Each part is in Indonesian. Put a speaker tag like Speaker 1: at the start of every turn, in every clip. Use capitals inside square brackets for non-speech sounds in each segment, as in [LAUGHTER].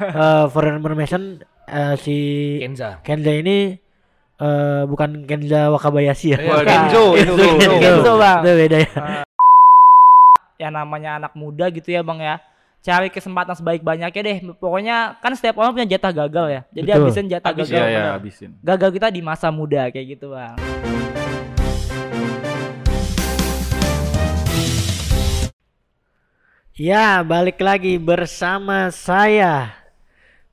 Speaker 1: eh for information eh, si
Speaker 2: Kenza.
Speaker 1: Kenza ini eh bukan Kenza Wakabayashi ya.
Speaker 3: Waduh.
Speaker 2: Kenzo itu.
Speaker 1: Kenzo.
Speaker 2: Kenzo.
Speaker 4: Kenzo, Bang.
Speaker 1: Itu beda ya.
Speaker 4: yang namanya anak muda gitu ya bang ya cari kesempatan sebaik banyaknya deh pokoknya kan setiap orang punya jatah gagal ya jadi
Speaker 1: Betul.
Speaker 4: habisin jatah
Speaker 2: Habis
Speaker 4: gagal
Speaker 3: Iya ya
Speaker 4: bener.
Speaker 3: habisin.
Speaker 4: gagal kita di masa muda kayak gitu bang
Speaker 1: Ya, balik lagi bersama saya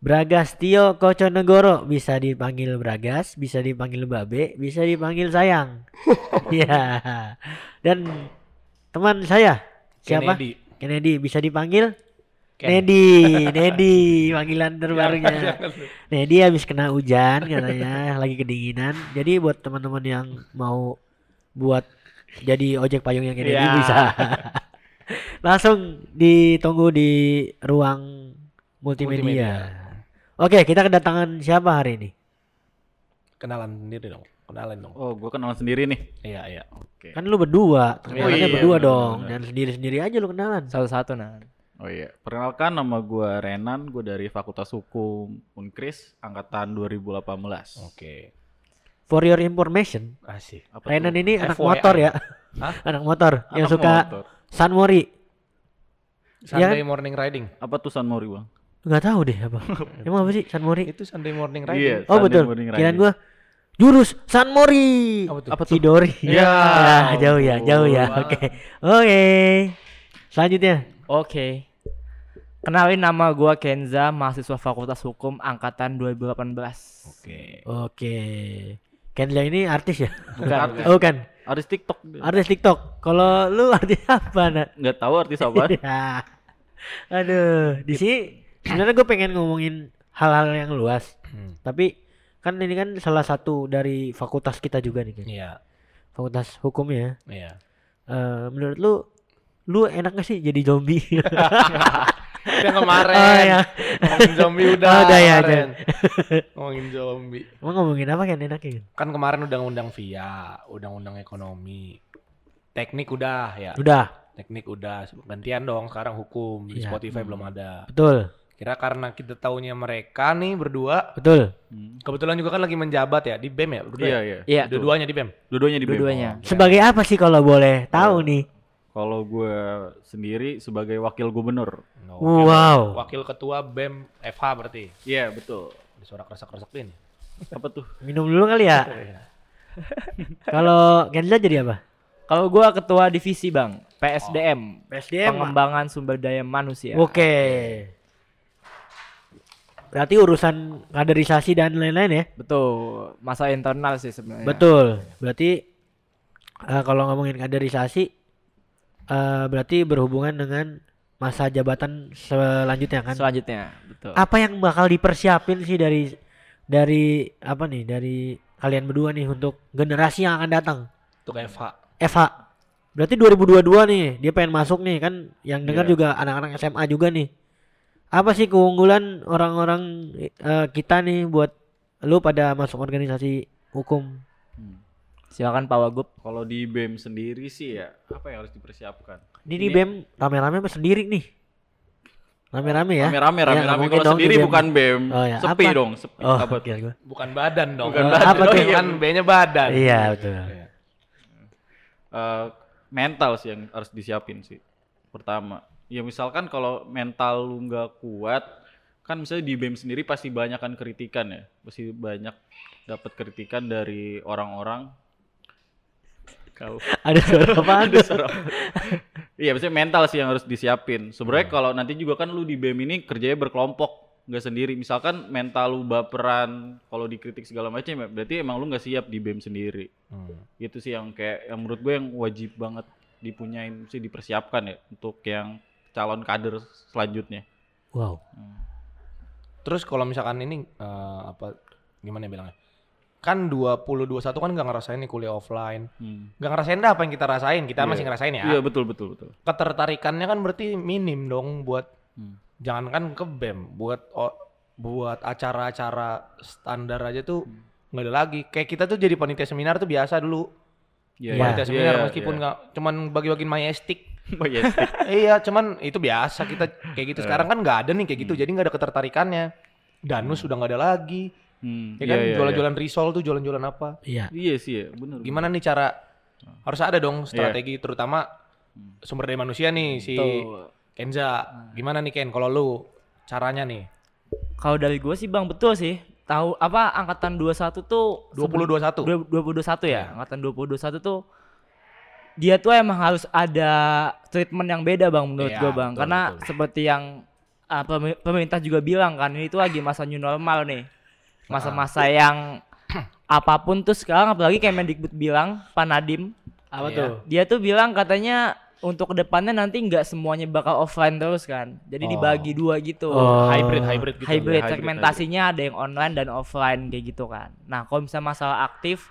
Speaker 1: Bragas Tio Koconegoro bisa dipanggil Bragas, bisa dipanggil Babe, bisa dipanggil Sayang. [LAUGHS] ya. Dan teman saya siapa?
Speaker 2: Kennedy.
Speaker 1: Kennedy bisa dipanggil
Speaker 2: Ken.
Speaker 1: Nedi, Nedi panggilan terbarunya. Nedi habis kena hujan katanya, lagi kedinginan. Jadi buat teman-teman yang mau buat jadi ojek payung yang Kennedy
Speaker 4: Ya.
Speaker 1: bisa. [LAUGHS] Langsung ditunggu di ruang multimedia.
Speaker 2: Multimedia.
Speaker 1: Oke, kita kedatangan siapa hari ini?
Speaker 2: Kenalan sendiri dong. Kenalan dong.
Speaker 3: Oh, gua kenalan sendiri nih.
Speaker 2: Iya, iya.
Speaker 3: Oke.
Speaker 1: Kan lu berdua, kenalannya
Speaker 3: iya,
Speaker 1: berdua
Speaker 3: benar,
Speaker 1: dong.
Speaker 3: benar.
Speaker 1: Dan sendiri-sendiri aja lu kenalan.
Speaker 4: satu-satu nah
Speaker 3: Oh iya, perkenalkan nama gua Renan, gua dari Fakultas Hukum Unkris angkatan 2018.
Speaker 2: Oke.
Speaker 1: For your information,
Speaker 2: Asik.
Speaker 3: Apa
Speaker 1: Renan
Speaker 3: tuh?
Speaker 1: ini anak motor ya.
Speaker 2: Hah? [LAUGHS]
Speaker 1: anak motor yang
Speaker 3: Anak
Speaker 1: suka
Speaker 3: motor.
Speaker 1: San Mori.
Speaker 2: Sunday morning riding.
Speaker 3: Apa tuh San Mori, Bang?
Speaker 1: Nggak tahu deh apa. [LAUGHS] Emang apa sih San Mori?
Speaker 2: Itu Sunday morning
Speaker 3: Iya.
Speaker 2: riding.
Speaker 1: Oh
Speaker 3: Sunday
Speaker 1: betul.
Speaker 3: morning
Speaker 1: Kirain gua jurus San Mori.
Speaker 2: Apa tuh?
Speaker 3: Apa tuh?
Speaker 1: Chidori. [LAUGHS]
Speaker 3: Ya
Speaker 1: Ya, jauh ya, jauh ya.
Speaker 3: ampun.
Speaker 1: Oke. Oke. Selanjutnya.
Speaker 4: oke kenalin nama gua Kenza mahasiswa Fakultas Hukum angkatan 2018
Speaker 2: Oke.
Speaker 1: Oke. Kenza ini artis ya?
Speaker 4: bukan
Speaker 1: Oh kan.
Speaker 3: Artis TikTok.
Speaker 1: Artis TikTok. Kalau lu artis apa, Nak?
Speaker 3: Nggak tahu artis apa. [LAUGHS]
Speaker 1: Ya. Aduh, di sini sebenarnya gue pengen ngomongin hal-hal yang luas.
Speaker 2: Hmm.
Speaker 1: Tapi kan ini kan salah satu dari fakultas kita juga nih, kan.
Speaker 2: Iya.
Speaker 1: Fakultas hukum ya.
Speaker 2: Iya.
Speaker 1: Eh, menurut lu lu enak gak sih jadi zombie? [LAUGHS]
Speaker 2: Yang kemarin.
Speaker 1: Oh, ya.
Speaker 2: Ngomongin zombie [LAUGHS] udah.
Speaker 1: Oh, udah ya,
Speaker 2: kemarin. [LAUGHS] Ngomongin zombie.
Speaker 1: Emang ngomongin apa kan enaknya? Kan?
Speaker 2: Kan kemarin udah ngundang via, udah ngundang ekonomi. Teknik udah ya.
Speaker 1: Udah,
Speaker 2: Teknik udah. Gantian dong sekarang hukum di
Speaker 1: Iya.
Speaker 2: Spotify belum ada.
Speaker 1: betul.
Speaker 2: Kira karena kita taunya mereka nih berdua.
Speaker 1: Betul.
Speaker 3: Hmm.
Speaker 2: Kebetulan juga kan lagi menjabat ya di BEM ya. berdua
Speaker 3: Iya,
Speaker 2: ya?
Speaker 3: iya.
Speaker 4: iya
Speaker 2: Dua-duanya di BEM.
Speaker 3: Dua-duanya di BEM.
Speaker 4: dua-duanya
Speaker 1: Sebagai apa sih kalau boleh tahu nih?
Speaker 3: Kalau gue sendiri sebagai wakil gubernur.
Speaker 2: No,
Speaker 1: Wow.
Speaker 2: Wakil ketua BEM FH berarti.
Speaker 3: Iya, betul.
Speaker 2: Ada suara kresek-kresek ini.
Speaker 3: Apa tuh? [LAUGHS]
Speaker 1: Minum dulu kali ya. Kalau Kenza jadi apa?
Speaker 4: kalau gua ketua divisi bang PSDM
Speaker 1: PSDM.
Speaker 4: pengembangan sumber daya manusia
Speaker 1: Oke. Berarti urusan kaderisasi dan lain-lain ya?
Speaker 4: betul masa internal sih sebenarnya
Speaker 1: Betul. Berarti eh, kalau ngomongin kaderisasi eh, berarti berhubungan dengan masa jabatan selanjutnya kan?
Speaker 4: selanjutnya betul
Speaker 1: Apa yang bakal dipersiapin sih dari dari apa nih? Dari kalian berdua nih untuk generasi yang akan datang?
Speaker 2: Untuk FH.
Speaker 1: FH. Berarti 2022 nih, dia pengen masuk nih kan yang dengar
Speaker 3: Iya.
Speaker 1: juga anak-anak SMA juga nih. Apa sih keunggulan orang-orang eh, kita nih buat lu pada masuk organisasi hukum?
Speaker 3: Hmm.
Speaker 4: silakan Pak Wagub
Speaker 3: Kalau di BEM sendiri sih ya, apa yang harus dipersiapkan?
Speaker 1: Ini,
Speaker 3: Ini-
Speaker 1: BEM rame-rame apa sendiri nih? Rame-rame ya?
Speaker 3: Rame-rame,
Speaker 1: Ya,
Speaker 3: rame-rame.
Speaker 1: ngomongin
Speaker 3: Kalau sendiri
Speaker 1: BEM.
Speaker 3: bukan BEM.
Speaker 1: Oh, ya.
Speaker 3: Sepi
Speaker 1: Apa?
Speaker 3: dong, sepi.
Speaker 1: Oh,
Speaker 3: apa tuh?
Speaker 1: kira gua.
Speaker 2: Bukan badan dong.
Speaker 3: Bukan
Speaker 1: Oh,
Speaker 3: badan.
Speaker 1: apa tuh?
Speaker 2: iya, kan B-nya badan.
Speaker 1: Iya, betul.
Speaker 2: Iya.
Speaker 3: Eh, mental sih yang harus disiapin sih. Pertama, ya misalkan kalau mental lu nggak kuat, kan misalnya di BEM sendiri pasti banyak kan kritikan ya, pasti banyak dapat kritikan dari orang-orang. Kau
Speaker 1: Ada suara apaan [LAUGHS] tuh?
Speaker 3: Iya, maksudnya mental sih yang harus disiapin. Sebenarnya kalau nanti juga kan lu di BEM ini kerjanya berkelompok, nggak sendiri. Misalkan mental lu baperan, kalau dikritik segala macam, ya berarti emang lu nggak siap di BEM sendiri.
Speaker 2: Hmm.
Speaker 3: Gitu sih yang kayak yang menurut gue yang wajib banget dipunyain sih dipersiapkan ya untuk yang calon kader selanjutnya.
Speaker 1: Wow.
Speaker 2: Terus kalau misalkan ini eh, apa gimana ya bilangnya? Kan 20 21 kan nggak ngerasain nih kuliah offline.
Speaker 3: Hmm.
Speaker 2: Nggak ngerasain dah apa yang kita rasain. Kita
Speaker 3: Iya.
Speaker 2: masih ngerasain ya.
Speaker 3: Iya betul betul betul.
Speaker 2: Ketertarikannya kan berarti minim dong buat
Speaker 3: Hmm.
Speaker 2: jangankan ke BEM, buat o- buat acara-acara standar aja tuh
Speaker 3: Hmm.
Speaker 2: nggak ada lagi. Kayak kita tuh jadi panitia seminar tuh biasa dulu.
Speaker 3: Iya,
Speaker 1: Iya.
Speaker 2: Panitia seminar
Speaker 3: iya,
Speaker 2: meskipun
Speaker 3: iya.
Speaker 2: nggak cuman bagi-bagiin my stick
Speaker 3: Oh iya, stick. [LAUGHS]
Speaker 2: iya, cuman itu biasa kita kayak gitu. Sekarang kan nggak ada nih kayak gitu, jadi nggak ada ketertarikannya. Danus sudah nggak ada lagi.
Speaker 3: Hmm,
Speaker 2: Ya
Speaker 3: iya,
Speaker 2: kan
Speaker 3: iya,
Speaker 2: jualan-jualan risol tuh jualan-jualan apa?
Speaker 1: Iya.
Speaker 3: Iya, iya sih ya, bener.
Speaker 2: Gimana nih cara harus ada dong strategi terutama sumber daya manusia nih si
Speaker 4: Tuh.
Speaker 2: Kenza. Gimana nih Ken kalau lu caranya nih?
Speaker 4: Kalau dari gue sih bang betul sih. Tahu apa angkatan 21 tuh
Speaker 2: 2021.
Speaker 4: 2021
Speaker 2: Iya.
Speaker 4: ya. Angkatan 2021 tuh dia tuh emang harus ada treatment yang beda bang menurut
Speaker 2: Iya,
Speaker 4: gua bang.
Speaker 2: betul,
Speaker 4: Karena
Speaker 2: betul.
Speaker 4: seperti yang pemi- pemerintah juga bilang kan ini tuh lagi masa new normal nih. Masa-masa yang apa pun tuh sekarang apalagi kayak Mendikbud bilang Pak Nadim
Speaker 1: Apa
Speaker 2: Iya.
Speaker 1: tuh?
Speaker 4: dia tuh bilang katanya untuk ke depannya nanti nggak semuanya bakal offline terus kan. Jadi
Speaker 2: Oh.
Speaker 4: dibagi dua gitu.
Speaker 1: Oh.
Speaker 2: Hybrid hybrid gitu.
Speaker 4: hybrid,
Speaker 3: hybrid,
Speaker 4: segmentasinya ada yang online dan offline kayak gitu kan. Nah, kalau misalnya masalah aktif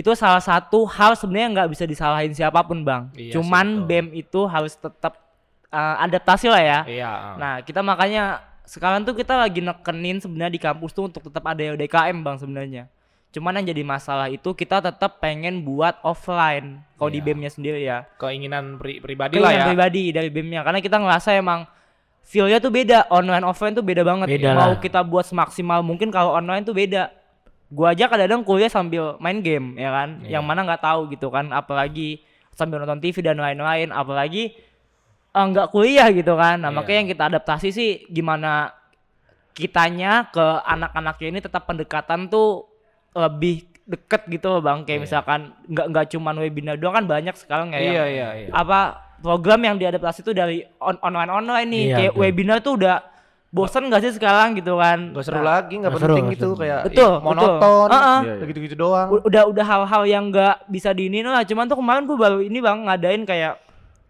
Speaker 4: itu salah satu hal sebenarnya nggak bisa disalahin siapa pun bang.
Speaker 2: Iya sih,
Speaker 4: Cuman
Speaker 2: betul.
Speaker 4: BEM itu harus tetap uh, adaptasi lah ya.
Speaker 2: Iya.
Speaker 4: Nah, kita makanya sekarang tuh kita lagi nekenin sebenarnya di kampus tuh untuk tetap ada DKM bang sebenarnya. Cuman yang jadi masalah itu kita tetap pengen buat offline kalau di
Speaker 2: Iya.
Speaker 4: BEM-nya sendiri ya
Speaker 2: keinginan pri- pribadi lah
Speaker 4: keinginan
Speaker 2: ya.
Speaker 4: pribadi dari BEM-nya karena kita ngerasa emang feel-nya tuh beda online offline tuh beda banget
Speaker 1: Beda
Speaker 4: mau
Speaker 1: lah.
Speaker 4: kita buat semaksimal mungkin kalau online tuh beda gua aja kadang-kadang kuliah sambil main game ya kan
Speaker 2: Iya.
Speaker 4: yang mana nggak tahu gitu kan apalagi sambil nonton TV dan lain-lain apalagi eh, nggak kuliah gitu kan nah
Speaker 2: Iya.
Speaker 4: makanya yang kita adaptasi sih gimana kitanya ke anak-anaknya ini tetap pendekatan tuh lebih deket gitu loh bang kayak
Speaker 2: Iya.
Speaker 4: misalkan nggak nggak cuman webinar doang kan banyak sekarang ya yang
Speaker 2: Iya iya iya.
Speaker 4: apa program yang diadaptasi itu dari on online online nih
Speaker 1: Iya,
Speaker 4: kayak
Speaker 1: betul.
Speaker 4: webinar tuh udah bosan gak sih sekarang gitu kan
Speaker 2: Gak seru
Speaker 4: Nah,
Speaker 2: lagi, gak
Speaker 1: Nggak seru,
Speaker 2: penting
Speaker 1: nggak
Speaker 2: gitu
Speaker 1: seru.
Speaker 2: kayak
Speaker 4: Betul,
Speaker 2: ih, monoton.
Speaker 4: betul. Heeh.
Speaker 3: Iya, iya.
Speaker 2: Gitu-gitu doang.
Speaker 4: U- udah udah hal-hal yang nggak bisa diinin lah cuman tuh kemarin gue baru ini bang ngadain kayak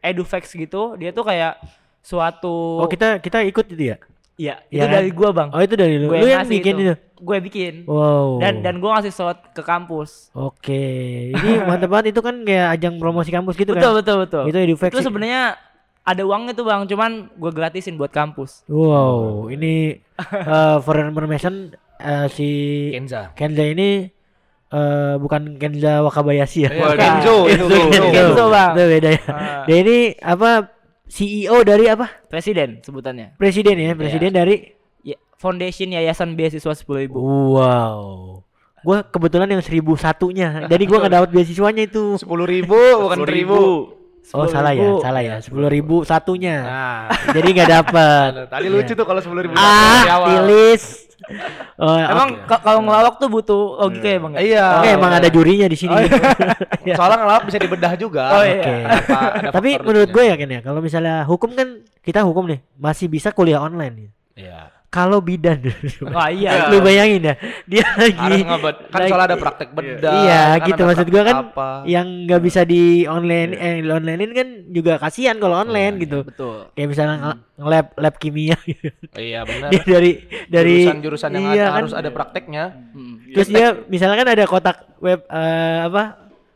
Speaker 4: edufex gitu dia tuh kayak suatu
Speaker 1: Oh kita kita ikut itu ya?
Speaker 4: Iya,
Speaker 1: Iya
Speaker 4: itu
Speaker 1: kan?
Speaker 4: dari gua bang
Speaker 1: Oh itu dari lu.
Speaker 4: Gue
Speaker 1: Lu yang bikin itu.
Speaker 4: gue bikin
Speaker 1: Wow.
Speaker 4: dan dan gue ngasih slot ke kampus
Speaker 1: Oke. Ini mantep banget itu kan kayak ajang promosi kampus gitu
Speaker 4: betul
Speaker 1: kan?
Speaker 4: betul betul
Speaker 1: Itu edufex.
Speaker 4: itu sebenarnya ada uangnya tuh bang cuman gue gratisin buat kampus
Speaker 1: Wow, ini [LAUGHS] eh for information eh, si
Speaker 2: Kenza.
Speaker 1: Kenza ini eh bukan Kenza Wakabayashi ya.
Speaker 4: Bukan.
Speaker 2: Kenzo [LAUGHS] itu
Speaker 1: Kenzo.
Speaker 2: Kenzo.
Speaker 4: Kenzo, Bang.
Speaker 1: Itu beda ya.
Speaker 4: Ah.
Speaker 1: Dia ini apa CEO dari apa?
Speaker 4: presiden sebutannya
Speaker 1: Presiden ya, presiden dari
Speaker 4: ya, foundation yayasan beasiswa sepuluh ribu
Speaker 1: Wow. Gua kebetulan yang seribu satunya. Jadi gua [LAUGHS] nggak dapat beasiswanya itu.
Speaker 2: Sepuluh ribu bukan seribu.
Speaker 1: Oh salah ya, salah ya. Sepuluh ribu satunya.
Speaker 2: Nah, [LAUGHS]
Speaker 1: Jadi nggak dapat.
Speaker 2: tadi lucu tuh kalau sepuluh ribu
Speaker 1: Ah, tilis. Oh,
Speaker 4: emang ka- kalau ngelawak tuh butuh logika ya bang ya?
Speaker 2: Iya.
Speaker 1: Oke, emang ada jurinya di sini. [LAUGHS]
Speaker 2: iya. Soalnya ngelawak bisa dibedah juga.
Speaker 4: Oh, iya.
Speaker 2: Apa, ada [LAUGHS]
Speaker 1: Tapi menurut gue ya Ken ya, kalau misalnya hukum kan kita hukum nih masih bisa kuliah online. ya.
Speaker 2: Iya.
Speaker 1: Kalau bidan, [LAUGHS]
Speaker 4: Wah iya.
Speaker 1: lu bayangin ya, dia lagi
Speaker 2: kan
Speaker 1: lagi-
Speaker 2: soalnya ada praktek bedah.
Speaker 1: Iya,
Speaker 2: kan
Speaker 1: gitu maksud gua kan
Speaker 2: apa.
Speaker 1: yang nggak bisa di online eh di onlinein kan juga kasihan kalau online
Speaker 2: Iya,
Speaker 1: gitu.
Speaker 4: Betul.
Speaker 1: Kayak misalnya nge- nge-lab lab kimia gitu.
Speaker 2: Iya [LAUGHS] benar.
Speaker 1: dia dari dari
Speaker 2: jurusan-jurusan yang
Speaker 1: iya
Speaker 2: ada,
Speaker 1: kan.
Speaker 2: harus ada prakteknya.
Speaker 4: Hmm.
Speaker 1: Terus dia misalnya kan ada kotak web eh, apa?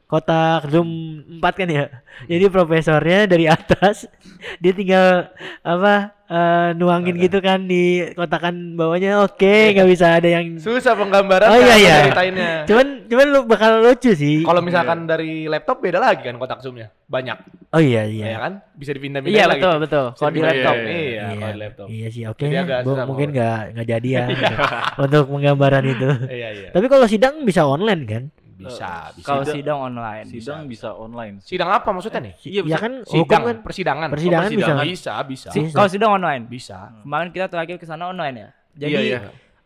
Speaker 1: Kotak Zoom 4 kan ya. Jadi profesornya dari atas [LAUGHS] dia tinggal apa eh, nuangin gitu kan di kotakan bawahnya oke nggak bisa ada yang
Speaker 2: Susah penggambaran
Speaker 1: Oh, iya, iya.
Speaker 2: ceritainnya.
Speaker 1: cuman cuman lu bakal lucu sih.
Speaker 2: Kalau misalkan dari laptop beda lagi kan kotak zoomnya banyak,
Speaker 1: Oh iya
Speaker 2: ya
Speaker 1: iya.
Speaker 2: kan? Bisa dipindah-pindah
Speaker 4: Iya
Speaker 2: lagi.
Speaker 4: betul betul. Kalau di laptop.
Speaker 2: dipindah-
Speaker 3: Iya,
Speaker 2: Iya, kalau di laptop.
Speaker 1: Iya sih oke.
Speaker 2: Susah
Speaker 1: mungkin nggak nggak jadi ya [LAUGHS] [LAUGHS] untuk penggambaran itu.
Speaker 2: Iya iya.
Speaker 1: Tapi kalau sidang bisa online kan?
Speaker 2: Bisa, bisa.
Speaker 4: Kalau
Speaker 3: Sidang-
Speaker 4: online.
Speaker 3: Sidang bisa online.
Speaker 2: Sidang apa maksudnya nih?
Speaker 3: Iya,
Speaker 1: Ya
Speaker 3: bisa.
Speaker 1: kan hukum
Speaker 2: Sidang,
Speaker 1: kan
Speaker 2: persidangan.
Speaker 1: Persidangan
Speaker 2: Oh,
Speaker 1: bisa.
Speaker 2: Bisa, bisa.
Speaker 4: Si-
Speaker 1: Bisa.
Speaker 4: Kalau sidang online.
Speaker 2: Bisa.
Speaker 4: Kemarin kita terakhir ke sana online ya. Jadi
Speaker 3: Iya, iya.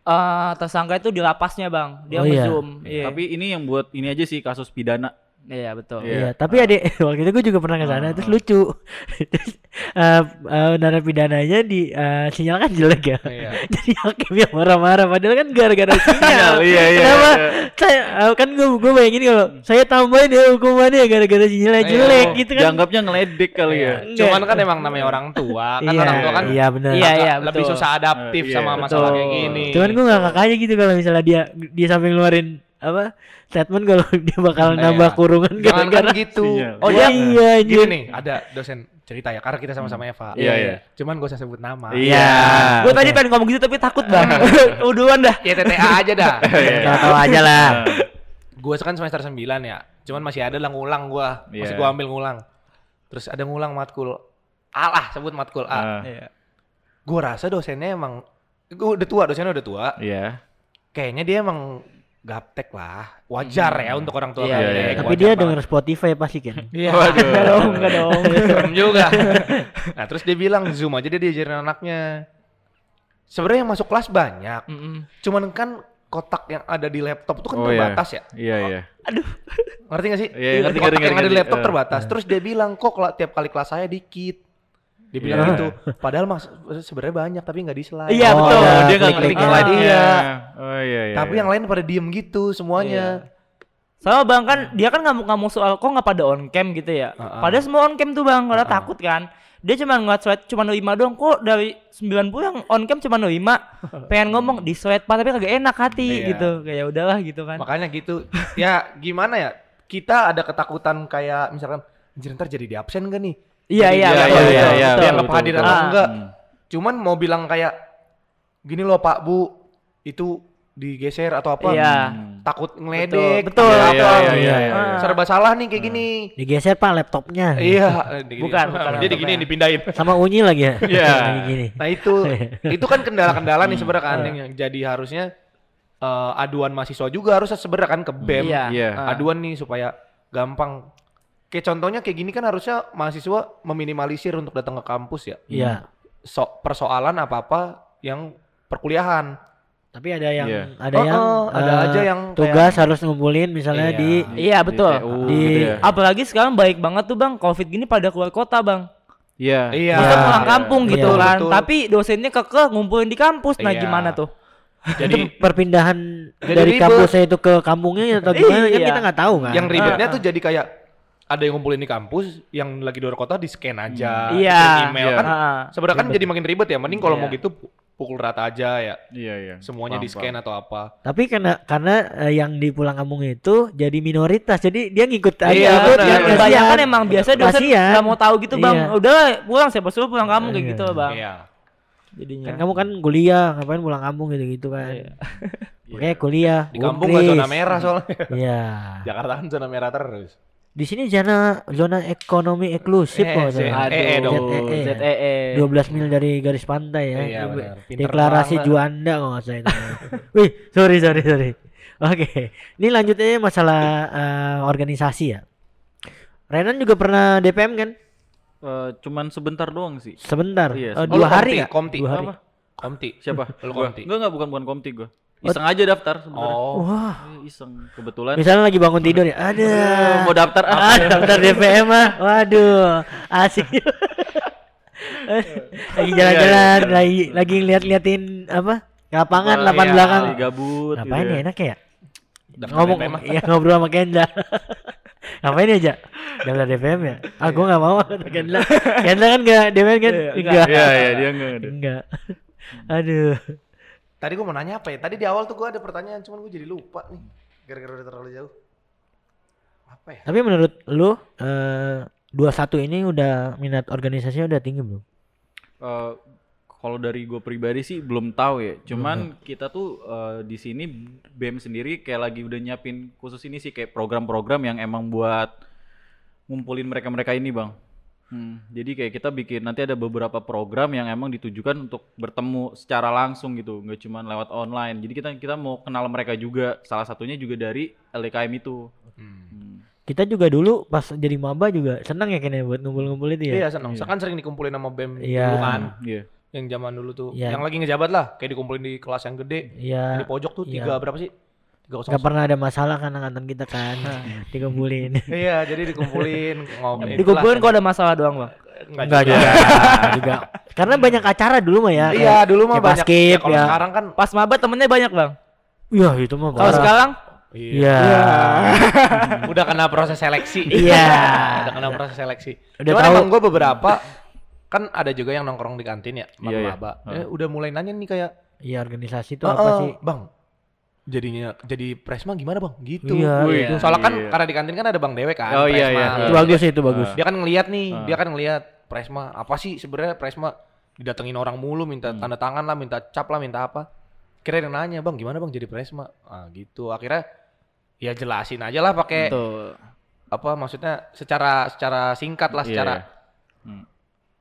Speaker 4: eh, tersangka itu di lapasnya bang. Dia
Speaker 1: Oh, iya.
Speaker 4: nge-zoom. Iya.
Speaker 3: Tapi ini yang buat ini aja sih kasus pidana.
Speaker 4: Iya betul.
Speaker 3: Iya.
Speaker 1: Iya, tapi ada [LAUGHS] waktu itu gue juga pernah ke sana terus lucu. [LAUGHS] Terus eh eh, narapidana-nya di eh, sinyal kan jelek ya.
Speaker 2: Iya. [LAUGHS]
Speaker 1: Jadi hakimnya marah-marah padahal kan gara-gara sinyal.
Speaker 3: Iya, iya,
Speaker 1: Kenapa?
Speaker 3: iya.
Speaker 1: Saya eh, kan gue gue bayangin kalau saya tambahin ya hukumannya gara-gara sinyalnya
Speaker 2: Iya.
Speaker 1: jelek gitu kan.
Speaker 3: Dianggapnya ngeledek kali ya.
Speaker 1: Enggak.
Speaker 2: Cuman kan emang namanya orang tua, kan
Speaker 1: Iya,
Speaker 2: orang tua kan
Speaker 1: Iya benar.
Speaker 4: Iya, iya,
Speaker 2: lebih
Speaker 4: betul.
Speaker 2: susah adaptif
Speaker 3: Eh,
Speaker 2: sama
Speaker 3: iya.
Speaker 2: masalah
Speaker 4: Betul.
Speaker 2: kayak gini.
Speaker 1: Cuman gue gak kakaknya gitu kalau misalnya dia dia sampai ngeluarin apa statement kalau [LAUGHS] dia bakal
Speaker 2: Iya.
Speaker 1: nambah kurungan
Speaker 2: Jangan
Speaker 1: gara-gara
Speaker 2: kan gitu.
Speaker 3: Sinyal.
Speaker 2: Oh
Speaker 1: Iya,
Speaker 2: dia
Speaker 1: iya,
Speaker 2: gini nih, ada dosen cerita ya karena kita sama-sama Eva.
Speaker 3: Iya, iya.
Speaker 2: Cuman gak usah sebut nama.
Speaker 3: Iya.
Speaker 4: Gue tadi pengen ngomong gitu tapi takut bang. [LAUGHS] Uduan dah.
Speaker 2: Ya TTA aja dah. [LAUGHS]
Speaker 1: tahu aja lah.
Speaker 2: Gue kan semester 9 ya. Cuman masih ada lah ngulang gua. Masih
Speaker 3: Iya.
Speaker 2: gua ambil ngulang. Terus ada ngulang matkul A lah, sebut matkul A.
Speaker 3: Ah,
Speaker 4: Iya.
Speaker 2: Gue rasa dosennya emang gue udah tua, dosennya udah tua.
Speaker 3: Iya.
Speaker 2: Kayaknya dia emang gaptek lah. Wajar ya untuk orang tua
Speaker 4: Iya,
Speaker 2: gaptek,
Speaker 3: iya, iya.
Speaker 1: Tapi
Speaker 2: wajar
Speaker 1: dia
Speaker 2: banget.
Speaker 1: denger Spotify pasti kan. [LAUGHS]
Speaker 2: Iya.
Speaker 4: Enggak dong, enggak dong. [LAUGHS]
Speaker 2: Serem juga. [LAUGHS] nah terus dia bilang zoom aja dia diajarin anaknya. Sebenarnya yang masuk kelas banyak.
Speaker 4: Mm-mm.
Speaker 2: Cuman kan kotak yang ada di laptop itu kan
Speaker 3: Oh, iya.
Speaker 2: terbatas ya.
Speaker 3: Iya, iya.
Speaker 2: Ngerti gak sih?
Speaker 3: Iya, ngerti,
Speaker 2: kotak
Speaker 3: ngerti,
Speaker 2: yang ada
Speaker 3: ngerti.
Speaker 2: di laptop
Speaker 3: Eh,
Speaker 2: terbatas. Terus dia bilang kok kalau tiap kali kelas saya dikit. Dia bilang
Speaker 3: Iya.
Speaker 2: gitu. Padahal mas sebenarnya banyak tapi nggak di slide.
Speaker 4: Iya,
Speaker 1: Oh,
Speaker 4: betul.
Speaker 1: ada
Speaker 3: dia nggak ngerti
Speaker 2: slide,
Speaker 3: slide
Speaker 2: iya.
Speaker 3: Oh iya iya.
Speaker 2: tapi
Speaker 3: iya.
Speaker 2: yang lain pada diem gitu semuanya.
Speaker 4: Sama bang kan dia kan ngamuk-ngamuk soal kok nggak pada on cam gitu ya.
Speaker 2: Heeh.
Speaker 4: Padahal semua on cam tuh bang, karena
Speaker 2: Heeh.
Speaker 4: takut kan. Dia cuma ngeliat sweat cuma 5 doang kok dari 90 yang on cam cuma 5 pengen ngomong di sweat pak tapi kagak enak hati
Speaker 2: Iya.
Speaker 4: gitu kayak udahlah gitu kan
Speaker 2: Makanya gitu. ya gimana ya? Kita ada ketakutan kayak misalkan anjir ntar jadi di absen gak nih?
Speaker 4: Iya iya betul,
Speaker 3: iya,
Speaker 4: betul,
Speaker 3: iya,
Speaker 4: betul.
Speaker 3: iya,
Speaker 2: Dia nggak
Speaker 3: betul,
Speaker 2: kehadiran
Speaker 4: betul.
Speaker 2: atau
Speaker 4: Ah.
Speaker 2: enggak.
Speaker 3: Hmm.
Speaker 2: Cuman mau bilang kayak gini loh Pak Bu, itu digeser atau apa?
Speaker 4: Iya.
Speaker 3: Hmm.
Speaker 2: Takut ngeledek.
Speaker 4: Betul,
Speaker 2: atau
Speaker 3: Iya,
Speaker 2: apa.
Speaker 3: iya, iya, iya,
Speaker 4: iya.
Speaker 2: Serba salah nih kayak gini.
Speaker 1: Digeser pak laptopnya.
Speaker 2: Iya. [LAUGHS]
Speaker 4: Bukan, bukan
Speaker 2: Jadi
Speaker 4: laptopnya.
Speaker 2: gini dipindahin. [LAUGHS]
Speaker 1: Sama unyi lagi ya.
Speaker 3: Iya. [LAUGHS]
Speaker 1: Gini.
Speaker 2: Nah itu, itu kan kendala-kendala
Speaker 4: Hmm.
Speaker 2: nih sebenarnya kan yang yang jadi harusnya eh, aduan mahasiswa juga harusnya sebenarnya kan ke BEM.
Speaker 4: Iya.
Speaker 3: Iya.
Speaker 4: Ah.
Speaker 2: Aduan nih supaya gampang. Kayak contohnya kayak gini kan harusnya mahasiswa meminimalisir untuk datang ke kampus ya.
Speaker 1: Iya.
Speaker 2: So, persoalan apa-apa yang perkuliahan.
Speaker 1: Tapi ada yang
Speaker 3: Iya.
Speaker 1: ada
Speaker 2: Oh,
Speaker 1: yang
Speaker 2: oh, ada
Speaker 1: eh,
Speaker 2: aja yang
Speaker 1: tugas harus ngumpulin misalnya
Speaker 2: Iya.
Speaker 1: di
Speaker 4: Iya, betul.
Speaker 3: TU
Speaker 1: Di-
Speaker 3: gitu ya.
Speaker 4: apalagi sekarang baik banget tuh bang covid gini pada keluar kota bang
Speaker 3: Iya.
Speaker 2: Iya.
Speaker 4: bisa pulang kampung
Speaker 1: iya.
Speaker 4: gitu kan
Speaker 2: betul.
Speaker 4: tapi dosennya kekeh ngumpulin di kampus nah
Speaker 2: Iya.
Speaker 4: gimana tuh [LAUGHS]
Speaker 2: Jadi
Speaker 1: itu perpindahan
Speaker 2: Jadi
Speaker 1: dari
Speaker 2: ribet.
Speaker 1: kampusnya itu ke kampungnya atau gimana kan
Speaker 4: Iya.
Speaker 1: kita nggak tahu kan.
Speaker 2: yang ribetnya
Speaker 4: Ah,
Speaker 2: tuh jadi kayak ada yang ngumpulin di kampus, yang lagi di luar kota di scan aja,
Speaker 4: Iya.
Speaker 2: kirim email
Speaker 3: Iya.
Speaker 2: kan.
Speaker 4: Ah.
Speaker 2: Sebenarnya kan jadi makin ribet ya. Mending kalau
Speaker 4: Iya.
Speaker 2: mau gitu pu- pukul rata aja ya.
Speaker 3: Iya, iya.
Speaker 2: Semuanya
Speaker 3: Paham,
Speaker 2: di scan
Speaker 3: paham.
Speaker 2: atau apa.
Speaker 1: Tapi karena karena eh, yang di pulang kampung itu jadi minoritas, jadi dia ngikut aja.
Speaker 2: Iya,
Speaker 1: ikut,
Speaker 2: benar.
Speaker 1: ya,
Speaker 2: Kasihan.
Speaker 4: kebanyakan emang biasa dosen nggak mau tahu gitu bang
Speaker 1: Iya.
Speaker 4: udah pulang siapa suruh pulang kamu kayak
Speaker 1: Iya.
Speaker 4: gitu bang
Speaker 2: Iya.
Speaker 4: jadinya
Speaker 1: Kan kamu kan kuliah, ngapain pulang kampung gitu-gitu kan.
Speaker 4: Iya.
Speaker 1: Oke, kuliah.
Speaker 2: Di kampung nggak zona merah soalnya.
Speaker 1: Iya. [LAUGHS]
Speaker 2: Jakarta kan zona merah terus.
Speaker 1: Di sini zona zona ekonomi eksklusif kok.
Speaker 2: Eh, eh, dong.
Speaker 1: ZEE.
Speaker 4: ZEE
Speaker 1: 12 mil dari garis pantai ya.
Speaker 2: Iya,
Speaker 1: Deklarasi
Speaker 2: banget.
Speaker 1: Juanda kok nggak salah itu. [LAUGHS] Wih, sorry sorry sorry. Oke, ini lanjutnya masalah eh, organisasi ya. Renan juga pernah DPM kan?
Speaker 3: Eh, cuman sebentar doang sih.
Speaker 1: Sebentar.
Speaker 3: Iya,
Speaker 2: Oh,
Speaker 1: dua hari
Speaker 2: komti,
Speaker 1: ya?
Speaker 2: komti.
Speaker 1: Dua hari.
Speaker 3: Apa?
Speaker 2: Komti.
Speaker 3: Siapa?
Speaker 2: Lu komti.
Speaker 3: Enggak, enggak bukan bukan komti gua. Iseng aja daftar sebenarnya.
Speaker 2: Oh.
Speaker 1: Wah,
Speaker 3: Eh, Iseng kebetulan.
Speaker 1: misalnya lagi bangun tidur ya. Ada.
Speaker 3: Mau daftar
Speaker 1: Ah,
Speaker 3: apa?
Speaker 1: daftar DPM ah. Waduh, asik. [LAUGHS] lagi jalan-jalan, lagi lagi lihat-liatin apa? Lapangan,
Speaker 3: Iya,
Speaker 1: lapangan
Speaker 3: iya,
Speaker 1: belakang.
Speaker 3: lagi Gabut.
Speaker 1: Ngapain
Speaker 3: gitu
Speaker 1: ya enak ya?
Speaker 2: Daftar
Speaker 1: Ngomong
Speaker 2: DPM.
Speaker 1: ya ngobrol sama Kendra. [LAUGHS] Ngapain aja? Daftar DPM ya? Ah, gua nggak mau kata Kendra. Kendra kan enggak DPM kan?
Speaker 4: Iya,
Speaker 1: Enggak.
Speaker 3: Iya, iya, dia enggak ada.
Speaker 1: Enggak. Aduh.
Speaker 2: Tadi gua mau nanya apa ya? Tadi di awal tuh gua ada pertanyaan, cuman gua jadi lupa nih. Gara-gara udah terlalu jauh. Apa ya?
Speaker 1: Tapi menurut lu eh 21 ini udah minat organisasinya udah tinggi belum?
Speaker 3: Eh, kalau dari gue pribadi sih belum tahu ya. Cuman kita tuh eh, di sini BEM sendiri kayak lagi udah nyiapin khusus ini sih kayak program-program yang emang buat ngumpulin mereka-mereka ini, Bang. Hmm, jadi kayak kita bikin nanti ada beberapa program yang emang ditujukan untuk bertemu secara langsung gitu, nggak cuma lewat online. Jadi kita kita mau kenal mereka juga. Salah satunya juga dari LDKM itu. Hmm.
Speaker 1: Kita juga dulu pas jadi maba juga senang ya kayaknya buat ngumpul-ngumpul itu ya.
Speaker 2: Iya, seneng. Kan sering dikumpulin sama BEM
Speaker 1: Iya.
Speaker 2: dulu kan.
Speaker 3: Iya.
Speaker 2: Yang zaman dulu tuh.
Speaker 1: Iya.
Speaker 2: Yang lagi ngejabat lah. Kayak dikumpulin di kelas yang gede.
Speaker 1: Iya.
Speaker 2: Di pojok tuh
Speaker 1: Iya.
Speaker 2: tiga berapa sih?
Speaker 1: Nggak pernah ada masalah kan angkatan kita kan [LAUGHS] [LAUGHS] dikumpulin. [LAUGHS]
Speaker 2: Iya, jadi dikumpulin ngomong.
Speaker 4: dikumpulin kok ada masalah doang bang
Speaker 1: Enggak juga. juga. Karena banyak acara dulu mah ya.
Speaker 2: Iya, dulu mah banyak.
Speaker 1: basket,
Speaker 2: kalau
Speaker 1: ya.
Speaker 2: sekarang kan
Speaker 4: pas maba temennya banyak bang
Speaker 1: Iya, itu mah
Speaker 4: kalau sekarang
Speaker 1: Iya.
Speaker 2: udah kena proses seleksi.
Speaker 1: Iya.
Speaker 2: udah kena proses seleksi.
Speaker 1: Udah
Speaker 2: Cuman
Speaker 1: tahu.
Speaker 2: emang gue beberapa kan ada juga yang nongkrong di kantin ya, Bang
Speaker 3: Iya, iya.
Speaker 2: Maba.
Speaker 3: Heeh.
Speaker 2: Eh, udah mulai nanya nih kayak,
Speaker 1: Iya, organisasi itu
Speaker 2: "Ah,
Speaker 1: apa sih?
Speaker 2: Bang, jadinya jadi presma gimana bang? Gitu.
Speaker 1: Iya,
Speaker 3: Wih,
Speaker 1: itu.
Speaker 2: Soalnya kan
Speaker 3: iya.
Speaker 2: karena di kantin kan ada bang Dewe kan.
Speaker 3: Oh, iya,
Speaker 2: Presma.
Speaker 3: iya.
Speaker 1: Itu bagus itu bagus.
Speaker 2: Dia kan ngelihat nih,
Speaker 3: Ah.
Speaker 2: dia kan ngelihat presma apa sih sebenarnya presma didatengin orang mulu minta
Speaker 3: Hmm.
Speaker 2: tanda tangan lah, minta cap lah, minta apa. Kira yang nanya, "Bang, gimana Bang jadi presma?" Ah, gitu. Akhirnya ya jelasin aja lah pakai apa maksudnya secara secara singkat lah
Speaker 3: Iya,
Speaker 2: secara
Speaker 3: iya. Hmm.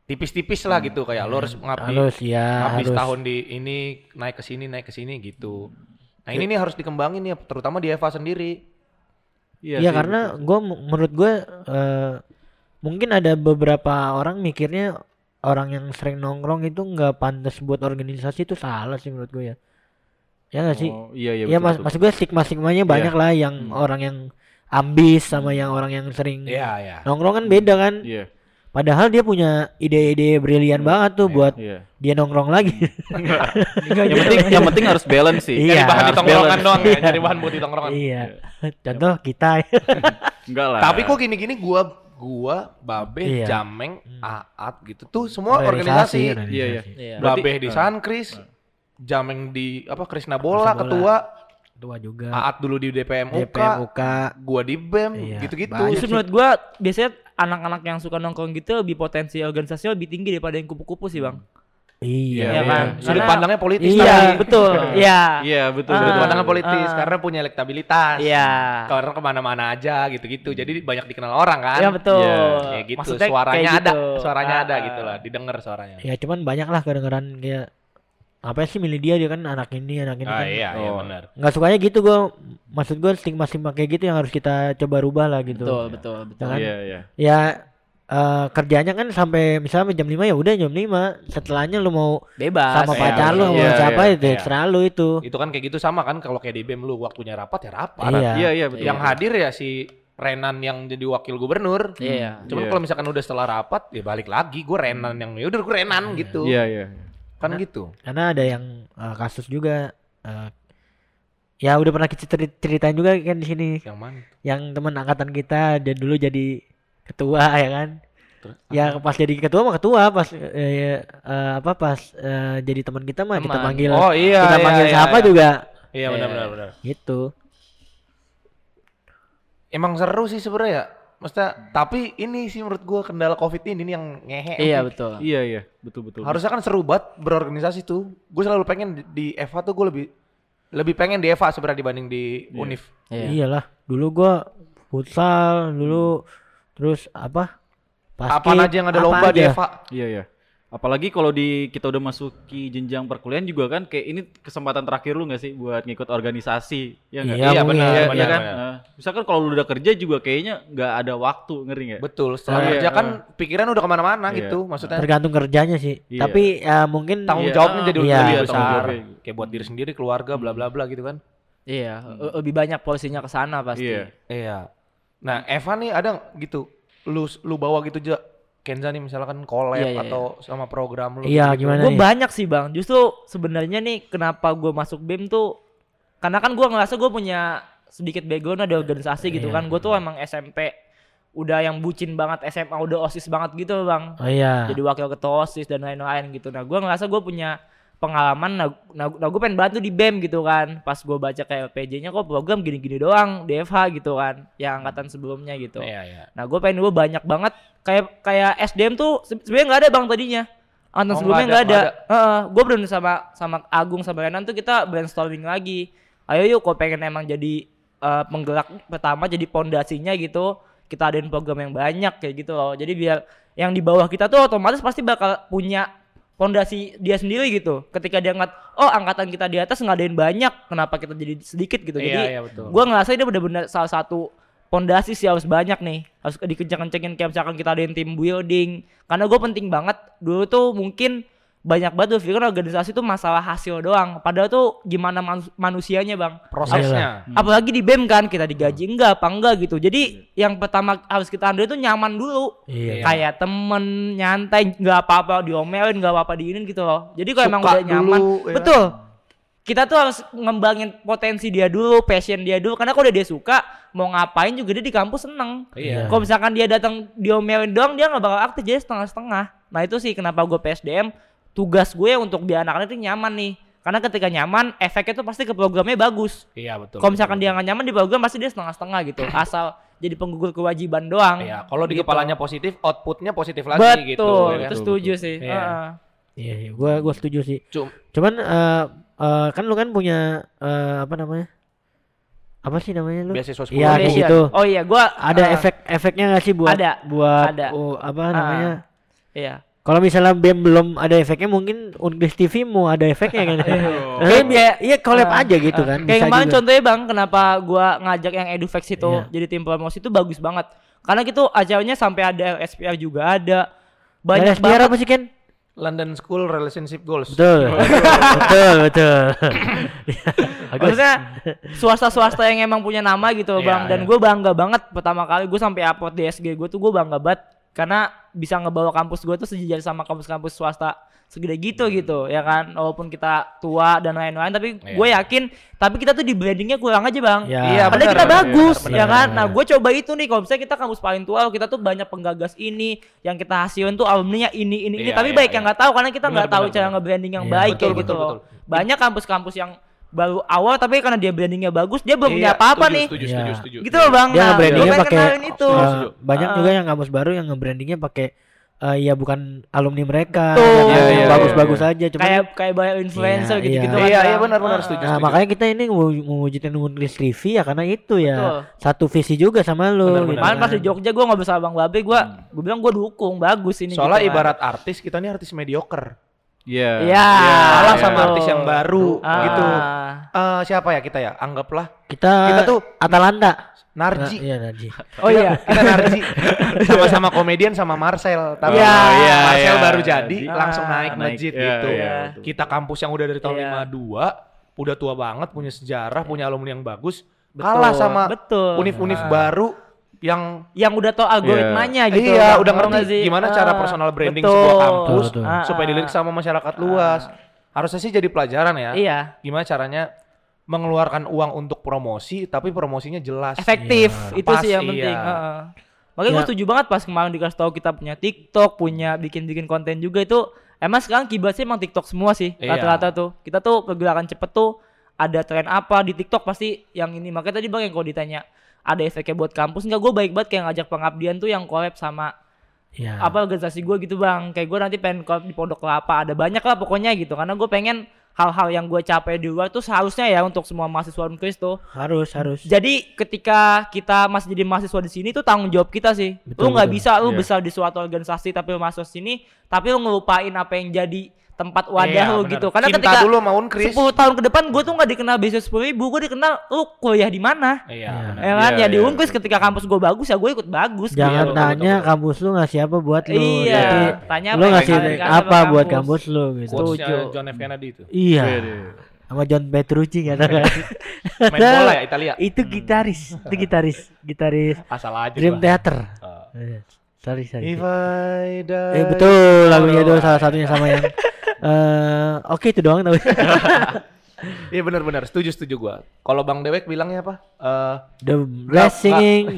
Speaker 2: tipis-tipis lah gitu kayak lo harus ngabdi
Speaker 1: Harus ya,
Speaker 2: ngabdi
Speaker 1: harus.
Speaker 2: setahun di ini naik ke sini naik ke sini gitu. Nah, ini nih harus dikembangin ya terutama di Eva sendiri.
Speaker 3: Iya, sih,
Speaker 1: karena gue menurut gue eh, mungkin ada beberapa orang mikirnya orang yang sering nongkrong itu nggak pantas buat organisasi itu salah sih menurut gue ya. Ya nggak sih?
Speaker 3: Oh, iya iya
Speaker 1: ya
Speaker 3: betul,
Speaker 1: mas,
Speaker 3: betul.
Speaker 1: maksud gue stigma stigmanya banyak lah yang
Speaker 3: Hmm.
Speaker 1: orang yang ambis sama yang orang yang sering
Speaker 2: Iya, iya.
Speaker 1: nongkrong kan beda kan.
Speaker 3: Iya.
Speaker 1: Padahal dia punya ide-ide brilian banget tuh buat
Speaker 3: Iya.
Speaker 1: dia nongkrong lagi. [LAUGHS]
Speaker 3: yang penting yang penting harus balance sih.
Speaker 1: Iya.
Speaker 2: Nyari bahan di tongkrongan doang ya, nyari bahan buat di tongkrongan.
Speaker 1: iya. Contoh kita. [LAUGHS]
Speaker 3: Enggak lah.
Speaker 2: Tapi kok gini-gini gua gua Babe,
Speaker 1: Iya.
Speaker 2: Jameng, Aat gitu tuh semua organisasi.
Speaker 3: Iya, iya.
Speaker 4: Iya.
Speaker 3: Berarti-
Speaker 2: Babe di. Sankris, Jameng di apa Krisna Bola,
Speaker 1: Krisna Bola.
Speaker 2: ketua,
Speaker 1: Tua juga.
Speaker 2: Aat dulu di DPM UK,
Speaker 1: DPM UK.
Speaker 2: gua di BEM,
Speaker 1: Iya.
Speaker 2: gitu-gitu.
Speaker 4: Justru menurut gua biasanya anak-anak yang suka nongkrong gitu lebih potensi organisasinya lebih tinggi daripada yang kupu-kupu sih bang.
Speaker 1: Iya.
Speaker 4: Iya kan?
Speaker 2: Sudut
Speaker 4: Karena-
Speaker 2: pandangnya politis
Speaker 4: Iya
Speaker 2: tadi.
Speaker 4: betul. [LAUGHS] Iya.
Speaker 3: Iya, betul.
Speaker 4: Ah.
Speaker 2: Sudut
Speaker 3: betul.
Speaker 2: pandangnya politis
Speaker 4: ah.
Speaker 2: karena punya elektabilitas.
Speaker 4: Iya.
Speaker 2: Karena ke mana-mana aja gitu-gitu. Jadi banyak dikenal orang kan.
Speaker 4: Iya betul.
Speaker 3: Iya.
Speaker 2: Ya gitu,
Speaker 4: Maksudnya
Speaker 2: suaranya ada,
Speaker 4: gitu.
Speaker 2: suaranya
Speaker 4: Ah,
Speaker 2: ada
Speaker 4: ah.
Speaker 2: gitu lah, didengar suaranya.
Speaker 1: Ya cuman banyak lah kedengeran kayak apa sih milih dia dia kan anak ini anak ini
Speaker 2: Ah
Speaker 1: kan
Speaker 2: iya, iya
Speaker 3: Oh.
Speaker 2: benar.
Speaker 1: nggak sukanya gitu gua maksud gua stigma stigma kayak gitu yang harus kita coba rubah lah gitu
Speaker 4: Betul betul betul.
Speaker 1: Jangan-
Speaker 3: Iya, iya.
Speaker 1: ya eh, kerjanya kan sampai misalnya jam 5 ya udah jam 5 setelahnya lu mau
Speaker 4: Bebas.
Speaker 1: sama
Speaker 2: iya,
Speaker 1: pacar lu
Speaker 2: iya,
Speaker 1: mau
Speaker 3: iya,
Speaker 1: siapa
Speaker 3: iya,
Speaker 1: itu
Speaker 2: iya.
Speaker 1: lu itu
Speaker 2: Itu kan kayak gitu sama kan kalau kayak di BEM lu waktunya rapat ya rapat.
Speaker 1: Iya.
Speaker 3: Iya, iya, betul.
Speaker 2: Yang hadir ya si Renan yang jadi wakil gubernur.
Speaker 4: Iya.
Speaker 2: Cuman
Speaker 3: Iya.
Speaker 2: kalau misalkan udah setelah rapat ya balik lagi gue Renan yang ya udah gue Renan gitu.
Speaker 3: Iya, iya.
Speaker 2: Kan gitu.
Speaker 1: karena ada yang eh, kasus juga eh, ya udah pernah kita ceri- ceritain juga kan di sini
Speaker 2: Yang mana?
Speaker 1: yang teman angkatan kita dan dulu jadi ketua [LAUGHS] ya kan
Speaker 2: Terus?
Speaker 1: ya pas jadi ketua mah ketua pas eh, eh, apa pas eh, jadi teman kita mah kita panggil
Speaker 2: Oh iya.
Speaker 1: kita
Speaker 2: iya,
Speaker 1: panggil
Speaker 2: iya,
Speaker 1: siapa
Speaker 2: iya.
Speaker 1: juga
Speaker 2: Iya benar
Speaker 4: Iya.
Speaker 2: benar benar.
Speaker 1: gitu
Speaker 2: Emang seru sih sebenarnya ya. Maksudnya tapi ini sih menurut gua kendala Covid ini nih yang ngehe.
Speaker 4: Iya betul.
Speaker 3: Iya, iya. Betul, betul.
Speaker 2: Harusnya kan seru banget berorganisasi tuh. Gue selalu pengen di, di Eva tuh gue lebih lebih pengen di Eva sebenarnya dibanding di
Speaker 3: Iya.
Speaker 2: Unif.
Speaker 4: Iya.
Speaker 1: iyalah dulu gua futsal dulu terus apa
Speaker 2: Apa aja yang ada lomba di
Speaker 1: aja.
Speaker 2: Eva.
Speaker 3: Iya, iya. Apalagi kalau di kita udah masuki jenjang perkuliahan juga kan kayak ini kesempatan terakhir lu nggak sih buat ngikut organisasi ya nggak?
Speaker 1: Iya,
Speaker 2: Iya benar
Speaker 3: Iya,
Speaker 2: benar.
Speaker 3: iya kan?
Speaker 2: benar.
Speaker 3: Nah, misalkan kalau lu udah kerja juga kayaknya nggak ada waktu ngeri nggak?
Speaker 2: Betul, setelah
Speaker 3: Iya,
Speaker 2: kerja kan
Speaker 3: iya.
Speaker 2: pikiran udah ke mana-mana
Speaker 3: Iya.
Speaker 2: gitu, maksudnya
Speaker 1: tergantung kerjanya sih
Speaker 3: Iya.
Speaker 1: tapi ya mungkin
Speaker 2: tanggung
Speaker 3: Iya.
Speaker 2: jawabnya jadi
Speaker 1: Iya,
Speaker 2: lebih besar. Kayak buat diri sendiri, keluarga, bla bla bla gitu kan.
Speaker 4: Iya. Lebih banyak polisinya ke sana pasti.
Speaker 3: Iya.
Speaker 2: Iya. Nah, Eva nih ada gitu, lu lu bawa gitu aja. Kenza nih misalkan collab
Speaker 4: Iya, iya,
Speaker 2: atau sama program lu.
Speaker 1: Iya,
Speaker 2: gitu-gitu.
Speaker 1: gimana
Speaker 4: Gue
Speaker 1: nih?
Speaker 4: banyak sih bang. Justru sebenarnya nih kenapa gue masuk BEM tuh karena kan gue ngerasa gue punya sedikit background ada organisasi gitu
Speaker 1: Iya.
Speaker 4: kan. Gue tuh emang SMP udah yang bucin banget SMA udah osis banget gitu bang.
Speaker 1: oh iya
Speaker 4: Jadi wakil ketua osis dan lain-lain gitu. Nah gue ngerasa gue punya pengalaman. Nah, nah, nah gue pengen bantu di BEM gitu kan. Pas gue baca kayak PJ-nya kok program gini-gini doang DFH gitu kan. Yang angkatan sebelumnya gitu.
Speaker 2: Iya, iya.
Speaker 4: Nah, gue pengen dulu banyak banget kayak kayak SDM tuh se- sebenarnya nggak ada bang tadinya. Angkatan
Speaker 2: Oh,
Speaker 4: sebelumnya
Speaker 2: nggak
Speaker 4: nggak
Speaker 2: ada,
Speaker 4: ada. gue belum sama sama Agung sama Renan tuh kita brainstorming lagi. Ayo yuk, kok pengen emang jadi eh, penggerak pertama, jadi pondasinya gitu. Kita adain program yang banyak kayak gitu loh. Jadi biar yang di bawah kita tuh otomatis pasti bakal punya pondasi dia sendiri gitu. Ketika dia ngeliat, oh angkatan kita di atas ngadain banyak, kenapa kita jadi sedikit gitu.
Speaker 2: Iya,
Speaker 4: Jadi
Speaker 2: iya,
Speaker 4: gue ngerasa ini bener-bener salah satu pondasi sih harus banyak nih. Harus dikenceng-kencengin kayak misalkan kita adain tim building. Karena gue penting banget. Dulu tuh mungkin banyak banget tuh pikir organisasi tuh masalah hasil doang. Padahal tuh gimana manu- manusianya bang?
Speaker 2: Prosesnya.
Speaker 4: apalagi di BEM kan kita digaji enggak apa enggak gitu. Jadi yang pertama harus kita ambil itu nyaman dulu.
Speaker 1: Iya.
Speaker 4: kayak temen nyantai nggak apa-apa diomelin nggak apa-apa diinin gitu loh. Jadi kalau emang udah nyaman
Speaker 2: dulu, ya.
Speaker 4: betul kita tuh harus ngembangin potensi dia dulu passion dia dulu karena kalau udah dia suka mau ngapain juga dia di kampus seneng
Speaker 2: Iya.
Speaker 4: kalau misalkan dia datang diomelin doang dia nggak bakal aktif jadi setengah-setengah nah itu sih kenapa gue PSDM tugas gue untuk biar anak-anak itu nyaman nih karena ketika nyaman efeknya tuh pasti ke programnya bagus
Speaker 2: Iya, betul.
Speaker 4: kalau misalkan
Speaker 2: betul,
Speaker 4: dia nggak nyaman di program pasti dia setengah-setengah gitu [CLEARS THROAT] asal jadi penggugur kewajiban doang
Speaker 2: Iya, kalau di
Speaker 4: Gitu.
Speaker 2: kepalanya positif, outputnya positif lagi
Speaker 4: betul
Speaker 2: gitu. ya kan?
Speaker 4: itu setuju sih
Speaker 2: Iya.
Speaker 4: Heeh.
Speaker 1: Iya, iya. gua gua setuju sih.
Speaker 2: Cum-
Speaker 1: Cuman eh eh, kan lu kan punya eh, apa namanya? apa sih namanya lu?
Speaker 2: Beasiswa sepuluh
Speaker 1: Iya, kayak
Speaker 4: Foundation.
Speaker 1: gitu.
Speaker 4: Oh iya, gua
Speaker 1: Ada
Speaker 4: eh,
Speaker 1: efek-efeknya nggak sih buat
Speaker 4: Ada,
Speaker 1: buat
Speaker 4: ada.
Speaker 1: oh, apa
Speaker 4: Ah.
Speaker 1: namanya?
Speaker 4: Iya.
Speaker 1: Kalau misalnya BEM belum ada efeknya mungkin Unkris TV mau ada efeknya kan. Eh, iya, iya collab
Speaker 4: Ah,
Speaker 1: aja gitu
Speaker 4: ah.
Speaker 1: kan.
Speaker 4: Kayak
Speaker 1: bisa
Speaker 4: kemarin
Speaker 1: juga.
Speaker 4: contohnya Bang, kenapa gua ngajak yang Eduvex itu
Speaker 1: Iya.
Speaker 4: jadi tim promosi itu bagus banget. Karena gitu acaranya sampai ada SPR juga ada.
Speaker 1: Banyak
Speaker 4: Banyak
Speaker 1: biar
Speaker 4: banget.
Speaker 1: apa sih Ken?
Speaker 2: London School Relationship Goals.
Speaker 1: Betul. betul, betul. [LAUGHS]
Speaker 4: Maksudnya swasta-swasta yang emang punya nama gitu
Speaker 2: Iya,
Speaker 4: bang Dan
Speaker 2: iya.
Speaker 4: gue bangga banget pertama kali gue sampai upload di SG gue tuh gue bangga banget Karena bisa ngebawa kampus gue tuh sejajar sama kampus-kampus swasta segede gitu gitu ya kan walaupun kita tua dan lain-lain tapi
Speaker 2: Iya.
Speaker 4: gue yakin tapi kita tuh di brandingnya kurang aja bang
Speaker 1: Ya.
Speaker 2: Iya,
Speaker 4: Padahal
Speaker 2: benar,
Speaker 4: kita
Speaker 2: benar,
Speaker 4: bagus
Speaker 2: benar,
Speaker 4: ya
Speaker 1: benar.
Speaker 4: kan nah gue coba itu nih kalau misalnya kita kampus paling tua kita tuh banyak penggagas ini yang kita hasilin tuh alumni ini ini ini
Speaker 2: Iya,
Speaker 4: tapi
Speaker 2: iya,
Speaker 4: baik
Speaker 2: iya.
Speaker 4: yang nggak tahu karena kita nggak tahu
Speaker 2: benar,
Speaker 4: cara nge-branding yang
Speaker 1: Iya.
Speaker 4: baik
Speaker 2: Betul,
Speaker 4: kayak
Speaker 2: betul,
Speaker 4: gitu loh
Speaker 2: betul.
Speaker 4: banyak kampus-kampus yang baru awal tapi karena dia brandingnya bagus dia belum punya
Speaker 2: Iya,
Speaker 4: apa-apa
Speaker 2: setuju,
Speaker 4: nih
Speaker 2: Setuju,
Speaker 1: Iya.
Speaker 2: setuju, setuju.
Speaker 4: gitu loh bang
Speaker 1: Dia
Speaker 4: nah pengen
Speaker 1: pakai
Speaker 4: kenalin itu
Speaker 1: banyak
Speaker 4: Ah.
Speaker 1: juga yang kampus baru yang nge-brandingnya pakai eh, ya bukan alumni mereka,
Speaker 4: Betul.
Speaker 1: yang
Speaker 2: Iya, iya,
Speaker 1: bagus-bagus
Speaker 2: iya,
Speaker 1: aja cuma
Speaker 4: kayak kayak banyak influencer
Speaker 1: Iya,
Speaker 4: gitu-gitu
Speaker 1: iya.
Speaker 4: kan
Speaker 2: Iya, iya, benar, benar, setuju.
Speaker 1: Nah, makanya kita ini mau mewujudin Unkris TV ya karena itu ya.
Speaker 4: Betul.
Speaker 1: Satu visi juga sama lu
Speaker 2: Benar,
Speaker 1: gitu.
Speaker 4: Kemarin pas di
Speaker 1: kan.
Speaker 4: Jogja gue ngobrol sama Bang Babe gue gue bilang gue dukung bagus ini
Speaker 2: Soalnya
Speaker 4: gitu kan.
Speaker 2: ibarat artis kita nih artis mediocre.
Speaker 3: Iya.
Speaker 4: Iya.
Speaker 2: Kalah
Speaker 4: iya.
Speaker 2: sama artis yang baru
Speaker 4: Ah.
Speaker 2: gitu. Eh siapa ya kita ya? Anggaplah
Speaker 1: Kita,
Speaker 2: Kita tuh
Speaker 1: Atalanta.
Speaker 2: Narji.
Speaker 1: Nah, iya Narji.
Speaker 4: oh iya
Speaker 2: Kita Narji [LAUGHS] sama-sama komedian sama Marcel. Tapi
Speaker 4: Iya.
Speaker 3: iya,
Speaker 2: Marcel
Speaker 3: iya.
Speaker 2: baru jadi
Speaker 4: Ah.
Speaker 2: langsung naik
Speaker 3: Naik,
Speaker 2: masjid
Speaker 3: iya,
Speaker 2: gitu.
Speaker 3: iya,
Speaker 4: betul.
Speaker 2: Kita kampus yang udah dari tahun
Speaker 4: Iya.
Speaker 2: 52 udah tua banget, punya sejarah, punya alumni yang bagus,
Speaker 4: Betul,
Speaker 2: kalah sama
Speaker 4: betul
Speaker 2: univ-univ
Speaker 4: Ah.
Speaker 2: baru yang
Speaker 4: yang udah tau algoritmanya gitu
Speaker 2: iya udah ngerti
Speaker 4: sih?
Speaker 2: gimana cara
Speaker 4: Ah,
Speaker 2: personal branding
Speaker 4: betul.
Speaker 2: sebuah kampus
Speaker 1: Betul, betul.
Speaker 4: Ah,
Speaker 2: supaya
Speaker 4: ah.
Speaker 2: dilirik sama masyarakat luas. Harusnya sih jadi pelajaran ya.
Speaker 4: iya
Speaker 2: Gimana caranya mengeluarkan uang untuk promosi tapi promosinya jelas.
Speaker 4: efektif
Speaker 1: Iya.
Speaker 4: itu
Speaker 2: Pas,
Speaker 4: sih yang
Speaker 2: iya.
Speaker 4: penting Heeh. makanya gue
Speaker 1: Ya.
Speaker 4: setuju banget pas kemarin dikasih tahu kita punya TikTok punya bikin-bikin konten juga itu emang sekarang kiblatnya emang TikTok semua sih
Speaker 2: Iya.
Speaker 4: rata-rata tuh kita tuh pergerakan cepet tuh ada tren apa di TikTok pasti yang ini makanya tadi bang yang kalau ditanya ada efeknya buat kampus enggak gue baik banget kayak ngajak pengabdian tuh yang collab sama
Speaker 1: Iya.
Speaker 4: apa organisasi gue gitu bang kayak gue nanti pengen collab di Pondok Kelapa ada banyak lah pokoknya gitu karena gue pengen hal-hal yang gue capai di luar tuh seharusnya ya untuk semua mahasiswa Unkris tuh
Speaker 1: Harus, harus.
Speaker 4: jadi ketika kita masih jadi mahasiswa di sini tuh tanggung jawab kita sih.
Speaker 1: Betul,
Speaker 4: lu nggak bisa lu
Speaker 3: Iya.
Speaker 4: besar di suatu organisasi tapi lu masuk sini tapi lu ngelupain apa yang jadi tempat wadah
Speaker 2: Iya,
Speaker 4: lu
Speaker 2: benar.
Speaker 4: gitu. Karena
Speaker 2: Cinta
Speaker 4: ketika
Speaker 2: dulu mau Unkris.
Speaker 4: 10 tahun ke depan gue tuh nggak dikenal bisnis sepuluh ribu, gue dikenal lu kuliah di mana.
Speaker 2: Iya.
Speaker 1: Iya.
Speaker 4: Ya kan?
Speaker 3: Iya,
Speaker 4: ya di Unkris ketika kampus gue bagus ya gue ikut bagus.
Speaker 1: Jangan
Speaker 4: gitu.
Speaker 1: tanya kampus lu ngasih apa buat lu.
Speaker 4: Iya,
Speaker 1: Tapi
Speaker 4: tanya
Speaker 1: lu ngasih apa buat
Speaker 4: kampus.
Speaker 1: lu gitu.
Speaker 2: Quotes-nya. John F Kennedy itu.
Speaker 1: Iya.
Speaker 3: Iya.
Speaker 1: Sama John Petrucci kan.
Speaker 2: Main bola ya Italia.
Speaker 1: itu gitaris, itu gitaris, gitaris
Speaker 2: Asal aja
Speaker 1: Dream. Theater.
Speaker 2: Eh,
Speaker 1: Eh, Sorry, sorry.
Speaker 2: If I die
Speaker 1: Eh betul lagunya itu salah satunya sama yang [LAUGHS] eh oke itu doang tapi [LAUGHS]
Speaker 2: Iya benar-benar setuju setuju gua. Kalau Bang Dewek bilangnya apa? Eh
Speaker 1: the [LAUGHS] blessing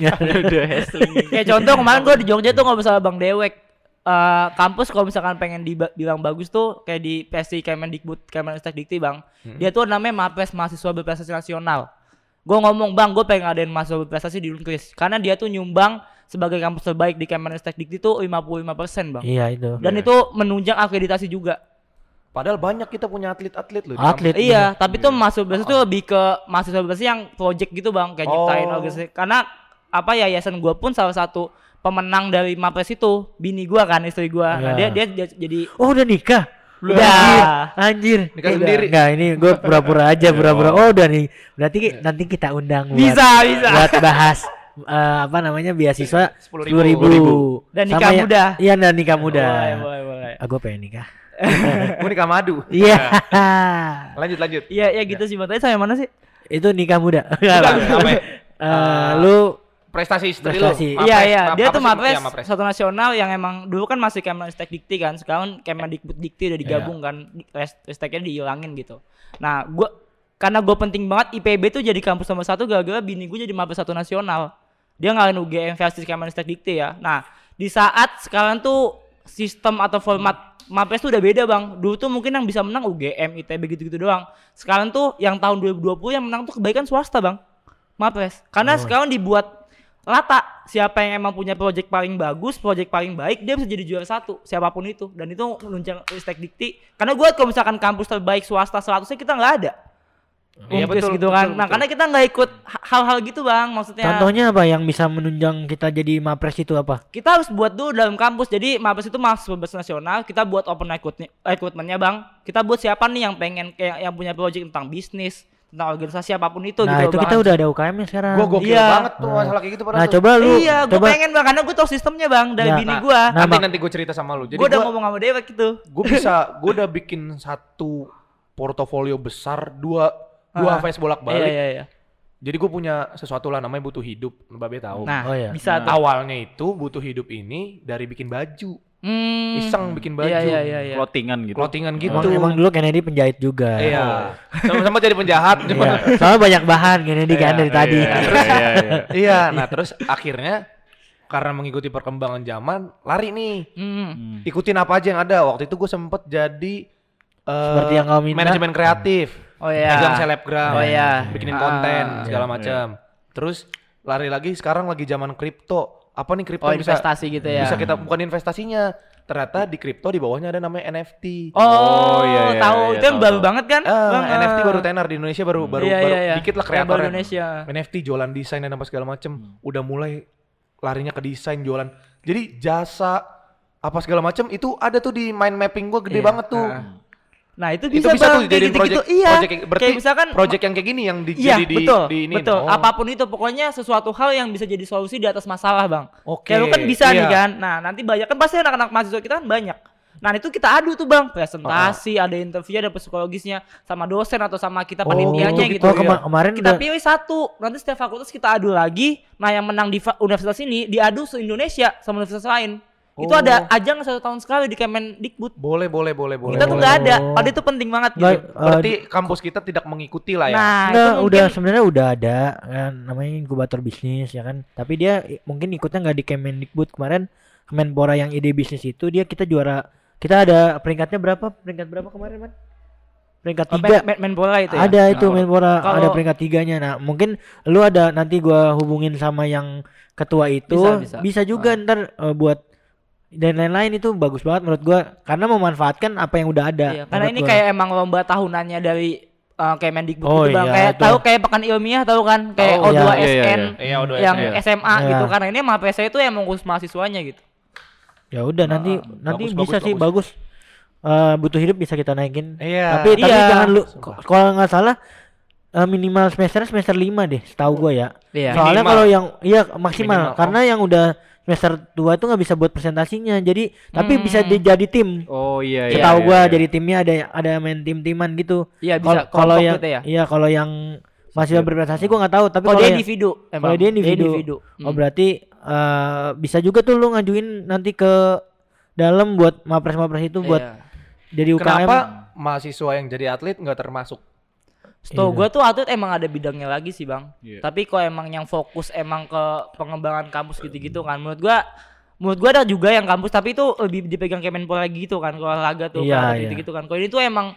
Speaker 4: Kayak contoh kemarin gue di Jogja tuh ngobrol sama Bang Dewek. Eh, kampus kalau misalkan pengen dibilang bagus tuh kayak di PSI Kemendikbud Kemenristek Dikti bang, dia tuh namanya Mapres mahasiswa berprestasi nasional. Gue ngomong bang, gue pengen ngadain mahasiswa berprestasi di Unkris karena dia tuh nyumbang sebagai kampus terbaik di Kemenristek Dikti tuh 55% bang.
Speaker 1: iya itu
Speaker 4: Dan itu menunjang akreditasi juga.
Speaker 2: Padahal banyak kita punya atlet-atlet loh. di
Speaker 1: Atlet.
Speaker 4: Iya, tapi tuh mahasiswa berprestasi tuh lebih ke mahasiswa berprestasi yang project gitu bang, kayak nyiptain
Speaker 2: Oh.
Speaker 4: organisasi. Karena apa yayasan gua pun salah satu pemenang dari Mapres itu, bini gua kan, istri gua. Nah,
Speaker 1: Iya.
Speaker 4: dia, dia dia jadi
Speaker 1: oh udah nikah
Speaker 4: Udah.
Speaker 1: anjir
Speaker 2: Nikah
Speaker 1: Udah.
Speaker 2: sendiri.
Speaker 1: enggak ini gue pura-pura aja pura-pura oh udah nih berarti ki- nanti kita undang buat,
Speaker 4: bisa bisa.
Speaker 1: buat bahas eh, apa namanya beasiswa
Speaker 2: 10.000.
Speaker 1: sepuluh ribu,
Speaker 4: Dan
Speaker 1: Sama
Speaker 4: nikah
Speaker 1: ya-
Speaker 4: muda.
Speaker 1: iya dan nikah muda
Speaker 4: Boleh, boleh, boleh.
Speaker 1: ah gue pengen nikah [LAUGHS]
Speaker 2: Gua nikah madu.
Speaker 1: iya [LAUGHS]
Speaker 2: Lanjut lanjut.
Speaker 4: Iya, iya gitu sih. Bang. Tadi sampai mana sih?
Speaker 1: itu nikah muda
Speaker 2: Bukan, apa ya?
Speaker 1: Eh, lu
Speaker 2: Prestasi istri
Speaker 1: Prestasi.
Speaker 2: lu.
Speaker 4: Iya, iya. Dia tuh
Speaker 2: sih?
Speaker 4: Mapres
Speaker 2: Iya,
Speaker 4: satu nasional yang emang dulu kan masih Kemenristek Dikti kan. Sekarang Kemendikbud Dikti udah digabung kan. Res- Risteknya dihilangin gitu. Nah, gua karena gue penting banget IPB tuh jadi kampus nomor satu gara-gara bini gue jadi Mapres satu nasional. Dia ngalahin UGM versus Kemenristek Dikti ya. Nah, di saat sekarang tuh sistem atau format Mapres tuh udah beda bang. Dulu tuh mungkin yang bisa menang UGM, ITB gitu-gitu doang. Sekarang tuh yang tahun 2020 yang menang tuh kebaikan swasta bang. Mapres. Karena sekarang dibuat rata siapa yang emang punya project paling bagus, project paling baik dia bisa jadi juara satu siapa pun itu dan itu menunjang Ristek Dikti karena gue kalau misalkan kampus terbaik swasta 100 kita nggak ada
Speaker 2: Iya, betul,
Speaker 4: gitu kan.
Speaker 2: betul.
Speaker 4: Nah, karena kita nggak ikut ha- hal-hal gitu, Bang. Maksudnya
Speaker 1: Contohnya apa yang bisa menunjang kita jadi mapres itu apa?
Speaker 4: kita harus buat dulu dalam kampus. Jadi Mabes itu mahasiswa bebas nasional, kita buat open recruitmentnya bang. Kita buat siapa nih yang pengen kayak yang punya project tentang bisnis, tentang organisasi apa pun itu
Speaker 1: nah
Speaker 4: gitu
Speaker 1: itu
Speaker 4: Bang.
Speaker 1: kita udah ada UKM nya sekarang.
Speaker 2: Gua gokil
Speaker 4: Iya.
Speaker 2: banget tuh masalah kayak gitu pada
Speaker 1: Nah
Speaker 2: tuh.
Speaker 1: coba lu
Speaker 4: iya, gue
Speaker 1: coba
Speaker 4: pengen bang karena gue tau sistemnya bang dari
Speaker 1: Nah,
Speaker 4: bini
Speaker 2: nah,
Speaker 4: gue.
Speaker 1: nah,
Speaker 2: nanti nanti gue cerita sama lu. Jadi
Speaker 4: gue udah
Speaker 2: gua,
Speaker 4: ngomong sama Dewek gitu.
Speaker 2: gue bisa gue udah bikin satu portofolio besar dua dua
Speaker 4: Ah.
Speaker 2: face bolak
Speaker 4: Iya
Speaker 2: balik.
Speaker 4: iya iya.
Speaker 2: Jadi gue punya sesuatu lah namanya butuh hidup, Babe tahu.
Speaker 4: Nah,
Speaker 1: Oh, iya.
Speaker 4: bisa
Speaker 3: Nah.
Speaker 2: awalnya itu butuh hidup ini dari bikin baju,
Speaker 4: Hmm.
Speaker 2: iseng bikin baju,
Speaker 4: Iya iya iya. iya.
Speaker 3: Clothingan gitu.
Speaker 2: clothingan gitu.
Speaker 1: emang, emang dulu Kennedy penjahit juga.
Speaker 2: Iya. Sama-sama jadi penjahat.
Speaker 1: Iya. Soalnya banyak bahan Kennedy kan
Speaker 2: Iya,
Speaker 1: dari tadi.
Speaker 3: Iya, iya, iya. [LAUGHS]
Speaker 2: Iya, nah terus akhirnya karena mengikuti perkembangan zaman, lari nih.
Speaker 4: Hmm.
Speaker 3: Hmm.
Speaker 2: Ikutin apa aja yang ada. Waktu itu gue sempet jadi eh,
Speaker 1: Seperti yang kau minta.
Speaker 2: manajemen kreatif.
Speaker 4: Oh iya.
Speaker 2: Megang selebgram,
Speaker 4: Oh iya.
Speaker 2: bikinin
Speaker 4: Ah,
Speaker 2: konten
Speaker 4: iya,
Speaker 2: segala macam. Terus lari lagi sekarang lagi zaman kripto. Apa nih kripto
Speaker 4: Oh
Speaker 2: yang bisa
Speaker 4: investasi gitu ya.
Speaker 2: bisa kita bukan investasinya. Ternyata di kripto di bawahnya ada namanya NFT.
Speaker 4: Oh,
Speaker 3: Oh, iya, iya,
Speaker 4: tahu
Speaker 3: iya,
Speaker 4: itu yang
Speaker 3: tahu,
Speaker 4: baru
Speaker 3: tahu.
Speaker 4: banget kan?
Speaker 2: Ah,
Speaker 4: Bang,
Speaker 2: NFT
Speaker 4: ah.
Speaker 2: baru tenar di Indonesia baru baru
Speaker 4: Iya,
Speaker 2: baru
Speaker 4: iya, iya.
Speaker 2: dikit lah
Speaker 4: Yang baru. Indonesia.
Speaker 2: NFT jualan desain dan apa segala macem
Speaker 4: Hmm.
Speaker 2: udah mulai larinya ke desain jualan jadi jasa apa segala macem itu ada tuh di mind mapping gua gede
Speaker 4: Iya.
Speaker 2: banget tuh
Speaker 4: Ah. Nah, itu
Speaker 2: itu
Speaker 4: bisa,
Speaker 2: bisa
Speaker 4: bang,
Speaker 2: tuh
Speaker 4: kayak
Speaker 2: jadi project
Speaker 4: Iya.
Speaker 2: project yang- berarti
Speaker 4: kayak misalkan
Speaker 2: project yang kayak gini yang di,
Speaker 4: Iya,
Speaker 2: jadi di,
Speaker 4: betul,
Speaker 2: di ini
Speaker 4: betul.
Speaker 2: Oh.
Speaker 4: Apa pun itu, pokoknya sesuatu hal yang bisa jadi solusi di atas masalah, bang.
Speaker 2: Oke,
Speaker 4: Kayak lu kan bisa nih
Speaker 2: iya.
Speaker 4: kan. Nah, nanti banyak kan pasti anak-anak mahasiswa kita kan banyak. Nah, itu kita adu tuh, bang. Presentasi, ada interview, ada psikologisnya sama dosen atau sama kita
Speaker 2: Oh,
Speaker 4: panitianya
Speaker 2: gitu,
Speaker 4: gitu.
Speaker 1: Oh, kema- kemarin
Speaker 4: kita
Speaker 1: udah
Speaker 4: pilih satu. Nanti setiap fakultas kita adu lagi. Nah, yang menang di universitas ini diadu se Indonesia sama universitas lain. Itu
Speaker 2: Oh.
Speaker 4: ada ajang satu tahun sekali di Kemendikbud.
Speaker 2: boleh boleh boleh boleh
Speaker 4: Kita tuh nggak ada.
Speaker 1: Oh.
Speaker 4: Padahal itu penting banget
Speaker 1: Nggak,
Speaker 4: gitu.
Speaker 1: eh,
Speaker 2: berarti kampus kita tidak mengikuti lah ya
Speaker 4: Nah,
Speaker 1: Enggak,
Speaker 4: itu
Speaker 1: udah
Speaker 4: mungkin
Speaker 1: sebenarnya udah ada kan namanya inkubator bisnis ya kan. Tapi dia mungkin ikutnya nggak di Kemendikbud kemarin Kemenpora yang ide bisnis itu dia kita juara kita ada peringkatnya berapa? Peringkat berapa kemarin, Man? Peringkat
Speaker 4: Oh,
Speaker 1: tiga.
Speaker 4: men- men- Menpora itu ya.
Speaker 1: Ada itu
Speaker 3: Nah,
Speaker 1: Menpora ada
Speaker 4: kalau-
Speaker 1: peringkat tiganya. Nah, mungkin lu ada nanti gua hubungin sama yang ketua itu
Speaker 4: Bisa, bisa.
Speaker 1: juga ntar eh, buat dan lain-lain itu bagus banget menurut gua karena memanfaatkan apa yang udah ada.
Speaker 4: Iya, karena ini
Speaker 1: gua.
Speaker 4: kayak emang lomba tahunannya dari uh, Kemendikbud
Speaker 1: Oh,
Speaker 4: gitu bang.
Speaker 1: iya,
Speaker 4: kayak
Speaker 1: itu.
Speaker 4: tahu kayak pekan ilmiah tahu kan kayak
Speaker 2: Oh,
Speaker 1: iya,
Speaker 4: O2SN
Speaker 3: iya, iya, iya.
Speaker 2: Iya, O2SN.
Speaker 4: yang
Speaker 3: Iya.
Speaker 4: SMA
Speaker 1: Iya.
Speaker 4: gitu karena ini emang PSI itu emang khusus mahasiswanya gitu.
Speaker 1: Ya udah nanti
Speaker 4: Ah,
Speaker 1: nanti
Speaker 2: bagus,
Speaker 1: bisa
Speaker 2: bagus,
Speaker 1: sih bagus. Eh, butuh hidup bisa kita naikin.
Speaker 2: Iya.
Speaker 1: Tapi tapi
Speaker 4: Iya.
Speaker 1: jangan lu kalau nggak salah eh, minimal semester semester 5 deh, setahu gua ya.
Speaker 4: Iya.
Speaker 1: Soalnya kalau yang iya maksimal
Speaker 2: Minimal,
Speaker 1: karena yang udah semester 2 itu nggak bisa buat presentasinya. Jadi tapi
Speaker 4: Hmm.
Speaker 1: bisa di- jadi tim.
Speaker 3: Oh iya iya.
Speaker 1: Setahu
Speaker 3: iya,
Speaker 1: gua
Speaker 3: iya.
Speaker 1: jadi timnya ada ada main tim-timan gitu.
Speaker 4: Iya bisa
Speaker 1: Kalau yang
Speaker 4: gitu ya.
Speaker 1: iya kalau yang masih berprestasi gua nggak tahu tapi
Speaker 4: Kalau dia individu emang.
Speaker 1: kalau dia individu. Oh
Speaker 4: Hmm.
Speaker 1: berarti eh, bisa juga tuh lu ngajuin nanti ke dalam buat mapres-mapres itu buat
Speaker 4: Iya.
Speaker 1: jadi UKM.
Speaker 2: kenapa mahasiswa yang jadi atlet nggak termasuk
Speaker 4: Setahu
Speaker 1: Iya.
Speaker 4: gua tuh atlet emang ada bidangnya lagi sih bang.
Speaker 3: Iya.
Speaker 4: Tapi kok emang yang fokus emang ke pengembangan kampus gitu-gitu kan. Menurut gua menurut gua ada juga yang kampus tapi itu lebih dipegang Kemenpora lagi gitu kan kalau olahraga tuh
Speaker 1: Iya,
Speaker 4: kalau
Speaker 1: iya.
Speaker 4: gitu-gitu kan. Kalau ini tuh emang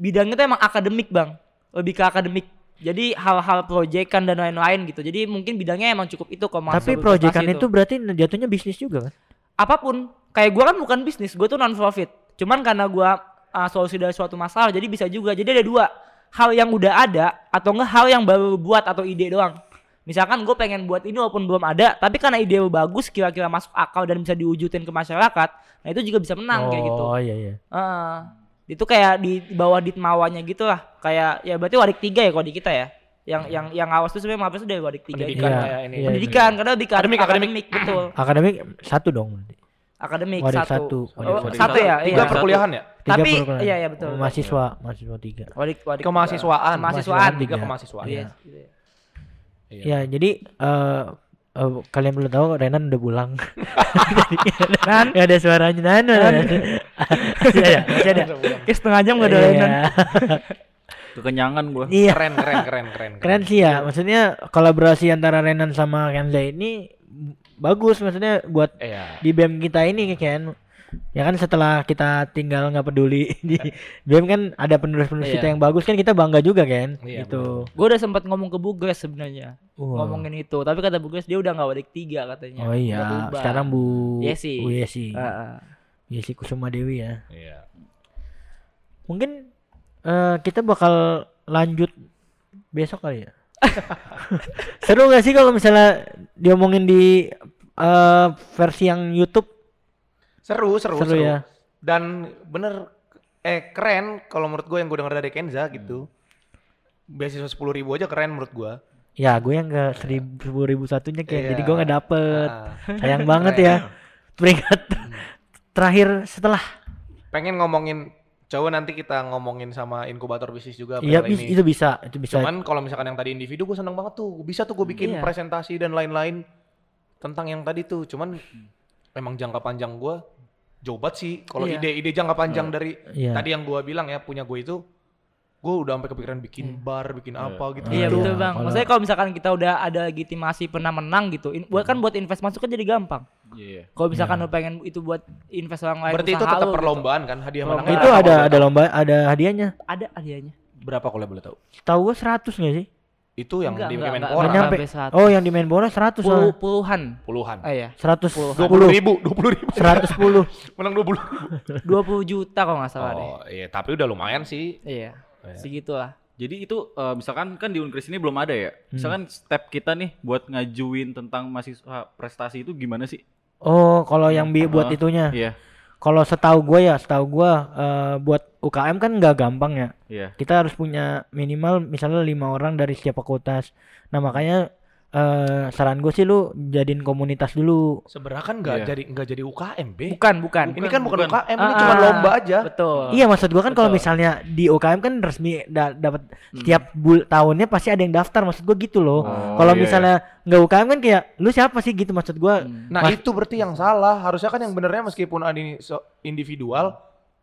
Speaker 4: bidangnya tuh emang akademik bang. Lebih ke akademik. Jadi hal-hal proyekan dan lain-lain gitu. Jadi mungkin bidangnya emang cukup itu kalau
Speaker 1: Tapi proyekan
Speaker 4: berprestasi
Speaker 1: itu berarti jatuhnya bisnis juga kan?
Speaker 4: apa pun kayak gua kan bukan bisnis gue tuh non profit cuman karena gua uh, solusi dari suatu masalah jadi bisa juga jadi ada dua hal yang udah ada atau enggak hal yang baru buat atau ide doang misalkan gue pengen buat ini walaupun belum ada tapi karena ide lu bagus kira-kira masuk akal dan bisa diwujudin ke masyarakat nah itu juga bisa menang kayak gitu
Speaker 1: Oh iya iya.
Speaker 4: Heeh. itu kayak di bawah ditmawanya gitu lah kayak ya berarti wadik tiga ya kalau di kita ya yang yang yang awas tuh sebenarnya apa dari wadik tiga
Speaker 2: Pendidikan
Speaker 1: Iya,
Speaker 2: kayak ini
Speaker 1: iya.
Speaker 4: pendidikan karena lebih ke
Speaker 2: Akademik, akademik.
Speaker 4: akademik betul
Speaker 1: Akademik satu dong.
Speaker 4: Akademik
Speaker 1: Wadik
Speaker 4: satu,
Speaker 1: satu,
Speaker 4: Oh,
Speaker 1: wadik
Speaker 4: satu
Speaker 3: satu.
Speaker 4: ya
Speaker 2: tiga
Speaker 4: iya.
Speaker 2: perkuliahan ya
Speaker 1: Tiga
Speaker 4: Tapi,
Speaker 1: perkuliahan.
Speaker 4: iya, iya, betul.
Speaker 1: Mahasiswa, mahasiswa tiga.
Speaker 4: Wadik, wadik
Speaker 2: kemahasiswaan
Speaker 4: Kemahasiswaan.
Speaker 2: tiga
Speaker 1: Iya.
Speaker 2: kemahasiswaan
Speaker 4: Iya.
Speaker 2: Iya.
Speaker 1: Ya jadi eh eh, kalian belum tahu Renan udah pulang. [LAUGHS]
Speaker 4: Nan,
Speaker 1: Gak ada suaranya Nan. Nan. [LAUGHS] Masih ada, masih ada.
Speaker 4: kayak setengah jam gak ada
Speaker 1: Iya.
Speaker 4: layanan.
Speaker 3: Kekenyangan [LAUGHS] gua.
Speaker 1: Iya.
Speaker 2: keren keren keren keren
Speaker 1: Keren sih ya. Maksudnya kolaborasi antara Renan sama Kenza ini bagus maksudnya buat
Speaker 2: iya
Speaker 1: di BEM kita ini kan ya kan setelah kita tinggal nggak peduli [LAUGHS] di BEM kan ada penerus-penerus
Speaker 4: Iya.
Speaker 1: kita yang bagus kan kita bangga juga kan
Speaker 2: Iya,
Speaker 1: gitu
Speaker 4: Gue udah sempat ngomong ke Bugres sebenarnya
Speaker 1: Wah.
Speaker 4: ngomongin itu, tapi kata Bugres dia udah nggak wadik tiga katanya.
Speaker 1: oh iya sekarang Bu
Speaker 4: Yesi.
Speaker 1: Bu Yesi
Speaker 4: Heeh.
Speaker 1: Yesi Kusuma Dewi ya
Speaker 2: iya
Speaker 1: mungkin eh, kita bakal lanjut besok kali ya. [LAUGHS] Seru gak sih kalau misalnya diomongin di eh, versi yang YouTube?
Speaker 2: Seru, seru,
Speaker 1: Seru
Speaker 2: seru.
Speaker 1: ya.
Speaker 2: Dan bener eh keren kalau menurut gue yang gue denger dari Kenza gitu. Beasiswa sepuluh ribu aja keren menurut gue.
Speaker 1: Ya, gue yang ke seribu ribu satunya kayak
Speaker 2: Iya.
Speaker 1: jadi gue nggak dapet.
Speaker 2: Ah.
Speaker 1: Sayang banget ya. Peringkat terakhir setelah.
Speaker 2: Pengen ngomongin coba nanti kita ngomongin sama inkubator bisnis juga
Speaker 1: Iya,
Speaker 2: ini.
Speaker 1: itu bisa, itu bisa.
Speaker 2: Cuman kalau misalkan yang tadi individu gue seneng banget tuh. Bisa tuh gue bikin
Speaker 4: Iya.
Speaker 2: presentasi dan lain-lain tentang yang tadi tuh. Cuman emang jangka panjang gue banget sih. Kalau
Speaker 4: Iya.
Speaker 2: ide-ide jangka panjang dari
Speaker 1: Iya.
Speaker 2: tadi yang gue bilang ya punya gue itu gue udah sampai kepikiran bikin bar, bikin apa gitu.
Speaker 4: Iya betul bang.
Speaker 1: Kalau-
Speaker 4: Maksudnya kalau misalkan kita udah ada legitimasi pernah menang gitu, in- buat kan buat invest masuk kan jadi gampang.
Speaker 3: Iya.
Speaker 4: Kalau misalkan lu pengen itu buat invest orang lain
Speaker 2: Berarti itu tetap
Speaker 4: gitu.
Speaker 2: perlombaan kan hadiah menangnya
Speaker 1: itu ada ada lomba, ada hadiahnya.
Speaker 4: Ada hadiahnya.
Speaker 2: berapa kalau boleh tahu?
Speaker 1: Tahu gue 100 gak sih?
Speaker 2: Itu yang
Speaker 4: Enggak,
Speaker 2: di
Speaker 4: enggak,
Speaker 2: Kemenpora
Speaker 4: enggak.
Speaker 1: Nggak nyampe.
Speaker 4: sampai 100.
Speaker 1: Oh, yang di Menpora 100
Speaker 4: Puluh, puluhan.
Speaker 2: puluhan.
Speaker 4: Oh iya.
Speaker 1: 100
Speaker 2: Dua puluh ribu, dua puluh ribu.
Speaker 1: 110. [LAUGHS]
Speaker 2: Menang dua puluh.
Speaker 4: 20 juta kalau nggak salah deh.
Speaker 2: Oh iya, tapi udah lumayan sih.
Speaker 4: Iya.
Speaker 2: Iya.
Speaker 4: Segitulah.
Speaker 3: Jadi itu eh, misalkan kan di Unkris ini belum ada ya. Misalkan step kita nih buat ngajuin tentang mahasiswa prestasi itu gimana sih?
Speaker 1: Oh, kalau yang bi buat
Speaker 3: Oh,
Speaker 1: itunya.
Speaker 3: Iya.
Speaker 1: Kalau setahu gue ya, setahu gue eh, buat UKM kan nggak gampang ya.
Speaker 3: Iya.
Speaker 1: Kita harus punya minimal misalnya lima orang dari setiap fakultas. Nah makanya eh, saran gue sih lu jadiin komunitas dulu.
Speaker 2: Sebenarnya kan nggak
Speaker 3: Iya.
Speaker 2: jadi nggak jadi UKM, B.
Speaker 4: Bukan, bukan.
Speaker 2: Ini kan bukan,
Speaker 3: bukan.
Speaker 2: UKM, ini
Speaker 4: Ah,
Speaker 2: cuma
Speaker 4: ah.
Speaker 2: lomba aja.
Speaker 4: Betul.
Speaker 1: Iya maksud gua kan kalau misalnya di UKM kan resmi da- dapat setiap bul tahunnya pasti ada yang daftar maksud gua gitu loh.
Speaker 3: Oh,
Speaker 1: kalau
Speaker 3: iya,
Speaker 1: misalnya nggak UKM kan kayak lu siapa sih gitu maksud gua.
Speaker 2: Nah
Speaker 1: Mas-
Speaker 2: itu berarti yang salah. Harusnya kan yang benernya meskipun ada ini so- individual,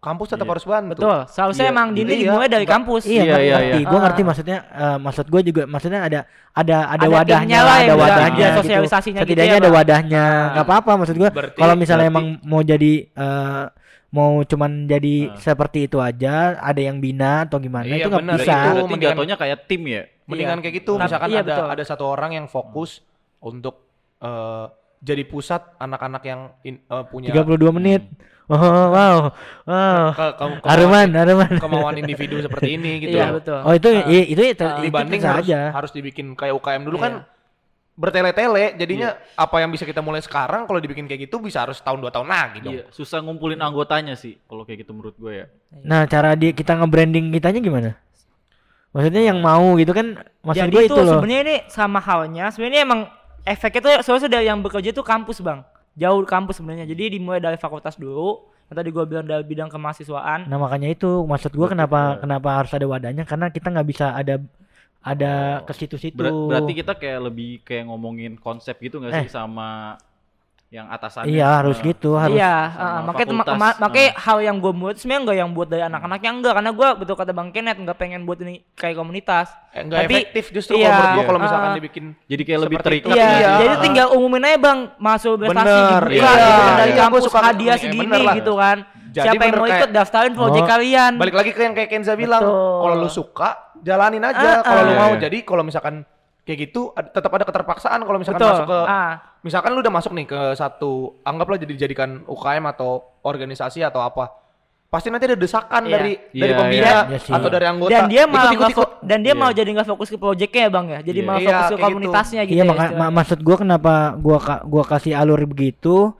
Speaker 2: kampus tetap
Speaker 3: Iya.
Speaker 2: harus bantu.
Speaker 4: Betul. Seharusnya
Speaker 3: Iya,
Speaker 4: emang
Speaker 2: jadi
Speaker 4: ini
Speaker 2: iya.
Speaker 4: dimulai dari kampus.
Speaker 1: Iya,
Speaker 3: Iya, iya,
Speaker 1: ngerti.
Speaker 3: iya.
Speaker 1: Gua
Speaker 4: Ah.
Speaker 1: ngerti maksudnya eh, maksud gua juga maksudnya ada ada ada,
Speaker 4: Ada
Speaker 1: wadahnya
Speaker 4: lah
Speaker 1: ada wadahnya
Speaker 4: ada
Speaker 1: gitu.
Speaker 4: sosialisasinya gitu
Speaker 1: Setidaknya
Speaker 4: ya,
Speaker 1: ada
Speaker 4: Bang.
Speaker 1: wadahnya.
Speaker 4: Ah.
Speaker 1: nggak apa-apa maksud gua.
Speaker 2: Berarti-
Speaker 1: Kalau misalnya
Speaker 3: berarti-
Speaker 1: emang mau jadi eh, mau cuman jadi
Speaker 3: Ah.
Speaker 1: seperti itu aja, ada yang bina atau gimana
Speaker 2: Iya,
Speaker 1: itu nggak bisa.
Speaker 2: itu. Mendingan-
Speaker 3: jatuhnya kayak tim ya.
Speaker 2: Mendingan
Speaker 4: Iya.
Speaker 2: kayak gitu.
Speaker 4: Tapi-
Speaker 2: Misalkan
Speaker 4: iya,
Speaker 2: ada
Speaker 4: betul.
Speaker 2: ada satu orang yang fokus untuk eh, jadi pusat anak-anak yang in- eh, punya
Speaker 1: 32 menit. Oh, wow. Wow.
Speaker 2: ke, ke, kemauan,
Speaker 1: Aruman, Aruman.
Speaker 2: kemauan individu seperti ini [LAUGHS] gitu.
Speaker 4: Iya, betul.
Speaker 1: Oh itu i- itu itu,
Speaker 4: Ah.
Speaker 1: itu
Speaker 2: Dibanding
Speaker 1: bisa
Speaker 2: harus
Speaker 1: aja.
Speaker 2: harus dibikin kayak UKM dulu
Speaker 4: Iya.
Speaker 2: kan bertele-tele jadinya apa yang bisa kita mulai sekarang kalau dibikin kayak gitu bisa harus tahun dua tahun lagi dong.
Speaker 3: Iya, susah ngumpulin anggotanya sih kalau kayak gitu menurut gue ya.
Speaker 1: Nah, cara di kita nge-branding kitanya gimana? Maksudnya yang mau gitu kan maksud
Speaker 4: Jadi
Speaker 1: gue
Speaker 4: itu
Speaker 1: itu loh.
Speaker 4: sebenarnya ini sama halnya. Sebenarnya emang efeknya tuh soalnya dari yang bekerja tuh kampus bang. Jauh kampus sebenarnya. Jadi dimulai dari fakultas dulu. Yang tadi gue bilang dari bidang kemahasiswaan.
Speaker 1: Nah, makanya itu maksud gue kenapa kenapa harus ada wadahnya karena kita nggak bisa ada ada ke situ-situ.
Speaker 3: Ber- berarti kita kayak lebih kayak ngomongin konsep gitu nggak sih
Speaker 1: Eh.
Speaker 3: sama yang atasannya?
Speaker 1: Iya, harus
Speaker 3: Nah,
Speaker 1: gitu, harus.
Speaker 4: Iya, uh, makanya
Speaker 3: fakultas.
Speaker 4: ma- makanya
Speaker 3: Ah.
Speaker 4: hal yang gue buat sebenarnya enggak yang buat dari anak-anaknya enggak karena gue betul kata Bang Kenneth enggak pengen buat ini kayak komunitas.
Speaker 2: Eh, nggak
Speaker 4: Tapi-
Speaker 2: efektif justru
Speaker 4: iya.
Speaker 2: kalau gua kalau
Speaker 4: Iya.
Speaker 2: misalkan
Speaker 4: Ah.
Speaker 2: dibikin
Speaker 3: Jadi kayak lebih terikat.
Speaker 4: Iya,
Speaker 2: Iya.
Speaker 4: jadi tinggal umumin aja Bang masuk prestasi
Speaker 2: Bener,
Speaker 4: dibuka
Speaker 2: iya,
Speaker 4: gitu
Speaker 2: iya,
Speaker 4: dari
Speaker 2: iya.
Speaker 4: kampus
Speaker 2: Gua suka
Speaker 4: hadiah segini
Speaker 2: bener lah.
Speaker 4: gitu kan.
Speaker 2: Jadi
Speaker 4: Siapa yang mau
Speaker 2: kayak-
Speaker 4: ikut daftarin project
Speaker 1: Oh.
Speaker 4: kalian.
Speaker 2: balik lagi ke yang kayak Kenza bilang kalau lu suka jalanin aja kalau lu mau
Speaker 3: Iya.
Speaker 2: jadi kalau misalkan kayak gitu ad- tetap ada keterpaksaan kalau misalkan
Speaker 4: Betul.
Speaker 2: masuk ke
Speaker 4: Ah.
Speaker 2: misalkan lu udah masuk nih ke satu anggaplah jadi dijadikan UKM atau organisasi atau apa pasti nanti ada desakan
Speaker 4: Iya.
Speaker 2: dari dari
Speaker 3: Iya,
Speaker 2: pembina
Speaker 1: iya. Iya
Speaker 2: atau dari anggota
Speaker 4: Dan dia malah
Speaker 2: Ikut, ikut,
Speaker 4: dan dia
Speaker 3: Iya.
Speaker 4: mau jadi nggak fokus ke projectnya ya Bang ya. Jadi
Speaker 3: Iya.
Speaker 4: malah
Speaker 2: Iya,
Speaker 4: fokus ke
Speaker 2: gitu.
Speaker 4: komunitasnya gitu.
Speaker 1: Iya,
Speaker 4: ya
Speaker 1: maka, ma-
Speaker 4: istilahnya.
Speaker 1: maksud gua kenapa gua ka- gua kasih alur begitu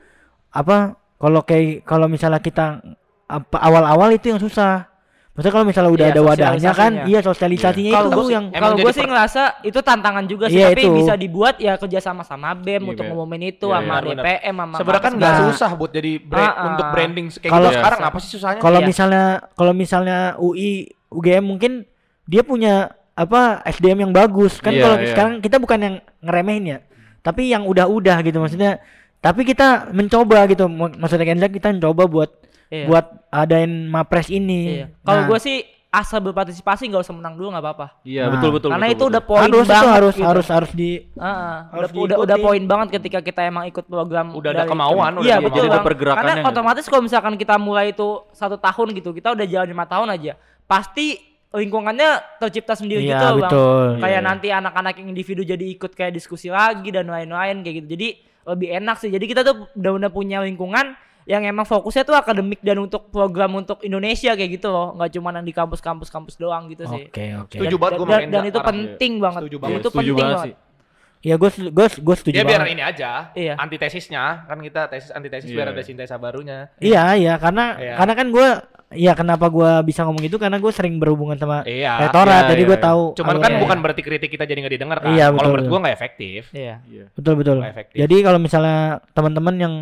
Speaker 1: apa kalau kayak kalau misalnya kita apa awal-awal itu yang susah. Maksudnya kalau misalnya udah
Speaker 4: Iya,
Speaker 1: ada wadahnya kan, iya sosialisasinya
Speaker 4: Kalau
Speaker 1: itu
Speaker 4: gue
Speaker 1: yang
Speaker 4: kalau gue sih
Speaker 2: per-
Speaker 4: ngerasa itu tantangan juga sih
Speaker 1: Iya,
Speaker 4: tapi
Speaker 1: itu.
Speaker 4: bisa dibuat ya kerja sama sama BEM
Speaker 3: Iya,
Speaker 4: untuk
Speaker 3: BEM.
Speaker 4: ngumumin itu
Speaker 3: Iya,
Speaker 4: sama
Speaker 2: iya.
Speaker 4: DPM sama
Speaker 2: sebenarnya kan nggak
Speaker 1: Nah.
Speaker 2: susah buat jadi brand
Speaker 4: ah.
Speaker 2: untuk branding kayak
Speaker 1: Kalau-
Speaker 2: gitu sekarang apa sih susahnya
Speaker 1: kalau
Speaker 4: Iya.
Speaker 1: misalnya kalau misalnya UI UGM mungkin dia punya apa SDM yang bagus kan
Speaker 3: Iya,
Speaker 1: kalau
Speaker 3: iya.
Speaker 1: sekarang kita bukan yang ngeremehin ya tapi yang udah-udah gitu maksudnya tapi kita mencoba gitu Mak- maksudnya kita mencoba buat
Speaker 4: Iya.
Speaker 1: buat adain mapres ini
Speaker 4: Iya. Kalau
Speaker 1: Nah,
Speaker 4: gue sih asal berpartisipasi nggak usah menang dulu nggak apa-apa.
Speaker 3: Iya,
Speaker 1: Nah,
Speaker 3: betul betul.
Speaker 4: Karena
Speaker 3: betul,
Speaker 4: itu
Speaker 3: betul.
Speaker 4: udah poin
Speaker 1: harus itu
Speaker 4: banget.
Speaker 1: harus
Speaker 4: gitu.
Speaker 1: harus harus di
Speaker 4: Heeh,
Speaker 1: harus
Speaker 4: udah, udah udah poin banget ketika kita emang ikut program
Speaker 2: Udah ada kemauan, udah
Speaker 4: iya
Speaker 2: ada
Speaker 4: betul
Speaker 3: jadi ada
Speaker 4: Bang.
Speaker 3: pergerakannya
Speaker 4: karena
Speaker 3: gitu.
Speaker 4: otomatis kalau misalkan kita mulai itu satu tahun gitu kita udah jalan lima tahun aja pasti lingkungannya tercipta sendiri
Speaker 1: Iya,
Speaker 4: gitu loh,
Speaker 1: betul.
Speaker 4: bang kayak
Speaker 3: Iya.
Speaker 4: nanti anak-anak yang individu jadi ikut kayak diskusi lagi dan lain-lain kayak gitu jadi lebih enak sih jadi kita tuh udah udah punya lingkungan yang emang fokusnya tuh akademik dan untuk program untuk Indonesia kayak gitu loh nggak cuma yang di kampus-kampus kampus doang gitu sih
Speaker 1: Oke oke.
Speaker 2: Setuju banget gua
Speaker 4: dan, itu penting banget
Speaker 2: Setuju
Speaker 4: itu
Speaker 2: banget.
Speaker 3: Setuju
Speaker 4: penting
Speaker 3: banget
Speaker 4: banget
Speaker 3: sih.
Speaker 1: Ya gue gue gue setuju
Speaker 2: Ya biar
Speaker 1: banget.
Speaker 2: ini aja.
Speaker 4: Iya.
Speaker 2: Antitesisnya kan kita tesis antitesis
Speaker 3: Iya.
Speaker 2: biar ada sintesa barunya.
Speaker 1: Iya iya karena
Speaker 2: Iya.
Speaker 1: karena kan gue Iya kenapa gue bisa ngomong itu karena gue sering berhubungan sama
Speaker 2: Iya.
Speaker 1: rektorat
Speaker 3: iya,
Speaker 1: jadi
Speaker 3: iya,
Speaker 1: gue
Speaker 3: iya.
Speaker 1: tahu
Speaker 2: Cuman kan
Speaker 1: alurnya.
Speaker 2: bukan berarti kritik kita jadi nggak didengar kan.
Speaker 1: Iya,
Speaker 2: Kalau
Speaker 1: betul,
Speaker 2: menurut gua nggak efektif.
Speaker 4: iya
Speaker 3: Iya.
Speaker 1: betul betul
Speaker 2: efektif.
Speaker 1: jadi kalau misalnya teman-teman yang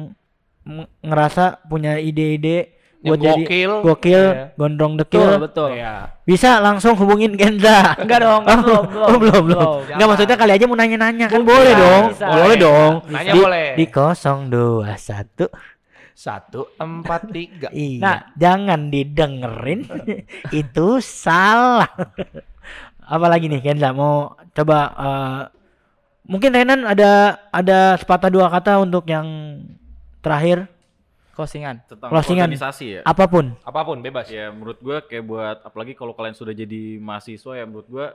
Speaker 1: ngerasa punya ide-ide buat jadi
Speaker 2: gokil.
Speaker 1: gokil
Speaker 2: Iya.
Speaker 1: gondrong
Speaker 4: betul
Speaker 1: dekil
Speaker 4: betul
Speaker 2: Iya.
Speaker 1: bisa langsung hubungin Kenza
Speaker 4: enggak dong [LAUGHS]
Speaker 1: Oh,
Speaker 4: belum belum
Speaker 1: oh, belum belum
Speaker 2: Jangan.
Speaker 1: nggak maksudnya kali aja mau nanya-nanya kan
Speaker 4: Bisa,
Speaker 1: boleh dong
Speaker 4: bisa.
Speaker 1: boleh
Speaker 2: Boleh.
Speaker 1: dong
Speaker 2: Nanya
Speaker 1: di,
Speaker 2: boleh.
Speaker 1: di 021
Speaker 2: Satu empat tiga.
Speaker 1: Iya,
Speaker 4: Nah.
Speaker 1: jangan didengerin. [LAUGHS] itu salah. Apalagi nih Kenza mau coba eh, mungkin Renan ada ada sepatah dua kata untuk yang terakhir
Speaker 4: closingan
Speaker 3: Tentang
Speaker 1: Closingan.
Speaker 3: organisasi ya.
Speaker 1: apa
Speaker 2: pun. Apa pun bebas.
Speaker 3: Ya menurut gua kayak buat apalagi kalau kalian sudah jadi mahasiswa ya menurut gua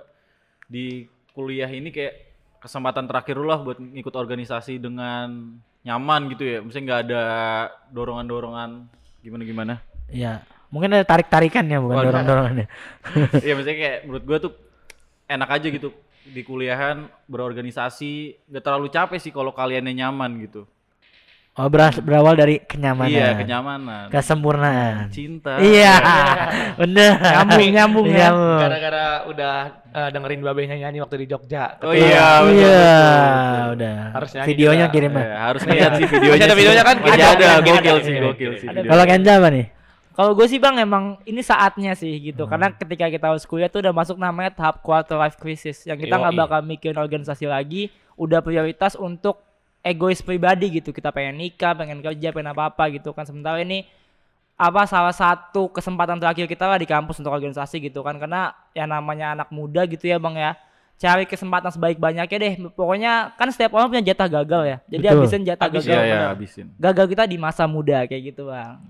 Speaker 3: di kuliah ini kayak kesempatan terakhir lu lah buat ngikut organisasi dengan nyaman gitu ya. Misalnya nggak ada dorongan-dorongan gimana-gimana.
Speaker 1: Ya, mungkin ada tarik-tarikannya bukan
Speaker 3: Waduh.
Speaker 1: dorong-dorongannya. [LAUGHS]
Speaker 3: Iya misalnya kayak menurut gua tuh enak aja gitu di kuliahan berorganisasi nggak terlalu capek sih kalau kaliannya nyaman gitu.
Speaker 1: Oh, beras, berawal dari kenyamanan.
Speaker 3: Iya kenyamanan.
Speaker 1: Kesempurnaan.
Speaker 3: Cinta.
Speaker 1: Iya, [LAUGHS] bener.
Speaker 4: Nyambung, nyambung ya.
Speaker 2: Gara-gara udah eh, dengerin babenya nyanyi waktu di Jogja.
Speaker 3: Oh iya. betul,
Speaker 1: Iya,
Speaker 3: betul, betul.
Speaker 1: udah.
Speaker 2: Harus nyanyi
Speaker 1: Videonya
Speaker 2: juga.
Speaker 1: kirim
Speaker 3: Ya, harus lihat sih videonya.
Speaker 2: Masih ada videonya kan? Ada,
Speaker 3: ada,
Speaker 2: ada,
Speaker 3: gokil sih, gokil sih.
Speaker 1: Kalau Kenza apa nih?
Speaker 4: Kalau gue sih bang emang ini saatnya sih gitu
Speaker 1: Hmm.
Speaker 4: karena ketika kita harus kuliah tuh udah masuk namanya tahap quarter life crisis yang kita nggak bakal mikirin organisasi lagi udah prioritas untuk egois pribadi gitu. Kita pengen nikah pengen kerja pengen apa apa gitu kan. Sementara ini apa salah satu kesempatan terakhir kita lah di kampus untuk organisasi gitu kan. Karena yang namanya anak muda gitu ya bang ya. Cari kesempatan sebaik banyaknya deh. Pokoknya kan setiap orang punya jatah gagal ya. Jadi
Speaker 1: Betul.
Speaker 4: habisin jatah
Speaker 2: Habis,
Speaker 4: gagal.
Speaker 3: Ya,
Speaker 4: bener.
Speaker 3: habisin.
Speaker 4: gagal kita di masa muda kayak gitu bang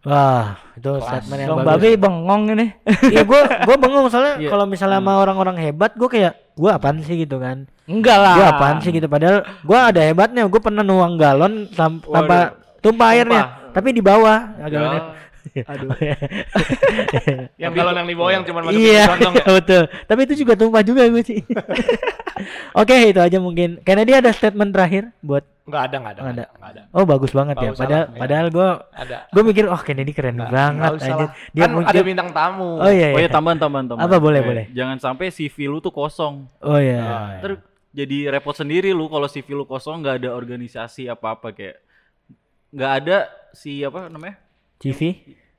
Speaker 1: Wah, itu statement yang
Speaker 4: bang
Speaker 1: bagus.
Speaker 4: babe bengong ini [LAUGHS]
Speaker 1: Iya, gua gua bengong soalnya
Speaker 3: Iya.
Speaker 1: kalau misalnya sama orang-orang hebat, gua kayak gua apaan sih gitu kan.
Speaker 4: enggak lah
Speaker 1: Gua apaan sih gitu padahal gua ada hebatnya. Gua pernah nuang galon tanpa tumpah airnya, tapi di bawah ya, galonnya.
Speaker 4: Aduh. [LAUGHS]
Speaker 2: Yang kalau yang di bawah yang cuma masukin
Speaker 1: Iya,
Speaker 2: kantong ya.
Speaker 1: betul. Tapi itu juga tumpah juga gue sih. [LAUGHS] Oke, itu aja mungkin. Kennedy ada statement terakhir buat
Speaker 2: Enggak ada, enggak ada,
Speaker 1: Nggak
Speaker 2: enggak
Speaker 1: ada.
Speaker 2: ada. Nggak ada.
Speaker 1: Oh, bagus banget ya.
Speaker 2: Nggak usah
Speaker 1: Padahal
Speaker 2: lah, iya.
Speaker 1: padahal gua
Speaker 2: Ada.
Speaker 1: gua mikir oh Kennedy keren
Speaker 2: Nggak-
Speaker 1: banget
Speaker 2: nggak usah
Speaker 1: anjir.
Speaker 2: lah.
Speaker 1: Dia
Speaker 2: kan
Speaker 1: muncul.
Speaker 2: ada bintang tamu.
Speaker 1: Oh iya,
Speaker 3: Oh
Speaker 1: iya.
Speaker 3: ya tambahan tambahan tambahan.
Speaker 1: Apa, boleh,
Speaker 3: Eh,
Speaker 1: boleh.
Speaker 3: Jangan sampai CV lu tuh kosong.
Speaker 1: Oh iya.
Speaker 2: Oh, iya.
Speaker 3: Ntar jadi repot sendiri lu kalau CV lu kosong nggak ada organisasi apa-apa kayak nggak ada si apa namanya?
Speaker 1: CV?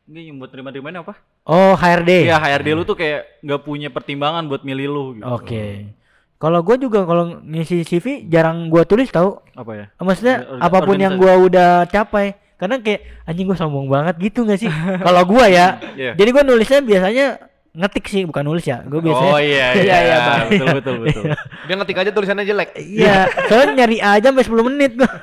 Speaker 3: Ini yang buat terima-terimanya apa?
Speaker 1: Oh, HRD.
Speaker 3: Iya HRD lu tuh kayak nggak punya pertimbangan buat milih lu gitu.
Speaker 1: Oke. Kalau gue juga kalau ngisi CV jarang gua tulis tahu.
Speaker 3: Apa ya?
Speaker 1: Maksudnya
Speaker 3: Orga-
Speaker 1: apa pun
Speaker 3: yang
Speaker 1: gua udah capai. Karena kayak anjing gua sombong banget gitu gak sih? [LAUGHS] kalau gua ya.
Speaker 3: Iya.
Speaker 1: Jadi gua nulisnya biasanya ngetik sih, bukan nulis ya. Gua biasanya
Speaker 3: Oh iya
Speaker 4: Iya, [LAUGHS]
Speaker 3: iya,
Speaker 4: iya,
Speaker 3: betul betul betul. [LAUGHS]
Speaker 2: Dia ngetik aja tulisannya jelek.
Speaker 1: Iya, soalnya nyari aja sampai 10 menit gua.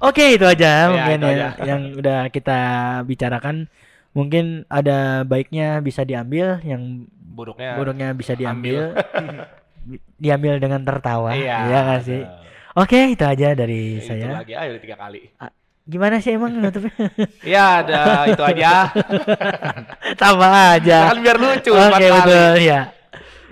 Speaker 1: Oke, itu aja mungkin
Speaker 2: itu
Speaker 1: ya
Speaker 2: aja. [LAUGHS]
Speaker 1: yang udah kita bicarakan. Mungkin ada baiknya bisa diambil, yang
Speaker 2: Buruknya.
Speaker 1: buruknya bisa diambil. Bi- [LAUGHS] diambil dengan tertawa.
Speaker 2: Iya.
Speaker 1: Iya sih? Oke, itu aja dari
Speaker 2: Itu
Speaker 1: saya.
Speaker 2: lagi ayo tiga kali.
Speaker 1: Gimana sih emang nutupnya? [LAUGHS]
Speaker 2: Ya, ada itu aja.
Speaker 1: Sama aja.
Speaker 2: kan biar lucu
Speaker 1: Oke,
Speaker 2: kali.
Speaker 1: betul ya.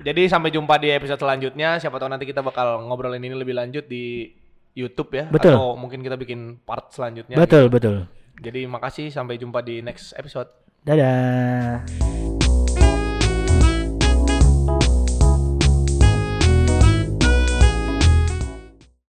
Speaker 2: Jadi sampai jumpa di episode selanjutnya. Siapa tahu nanti kita bakal ngobrolin ini lebih lanjut di YouTube ya.
Speaker 1: Betul.
Speaker 2: Atau mungkin kita bikin part selanjutnya.
Speaker 1: Betul, betul.
Speaker 2: Jadi makasih sampai jumpa di next episode.
Speaker 1: Dadah.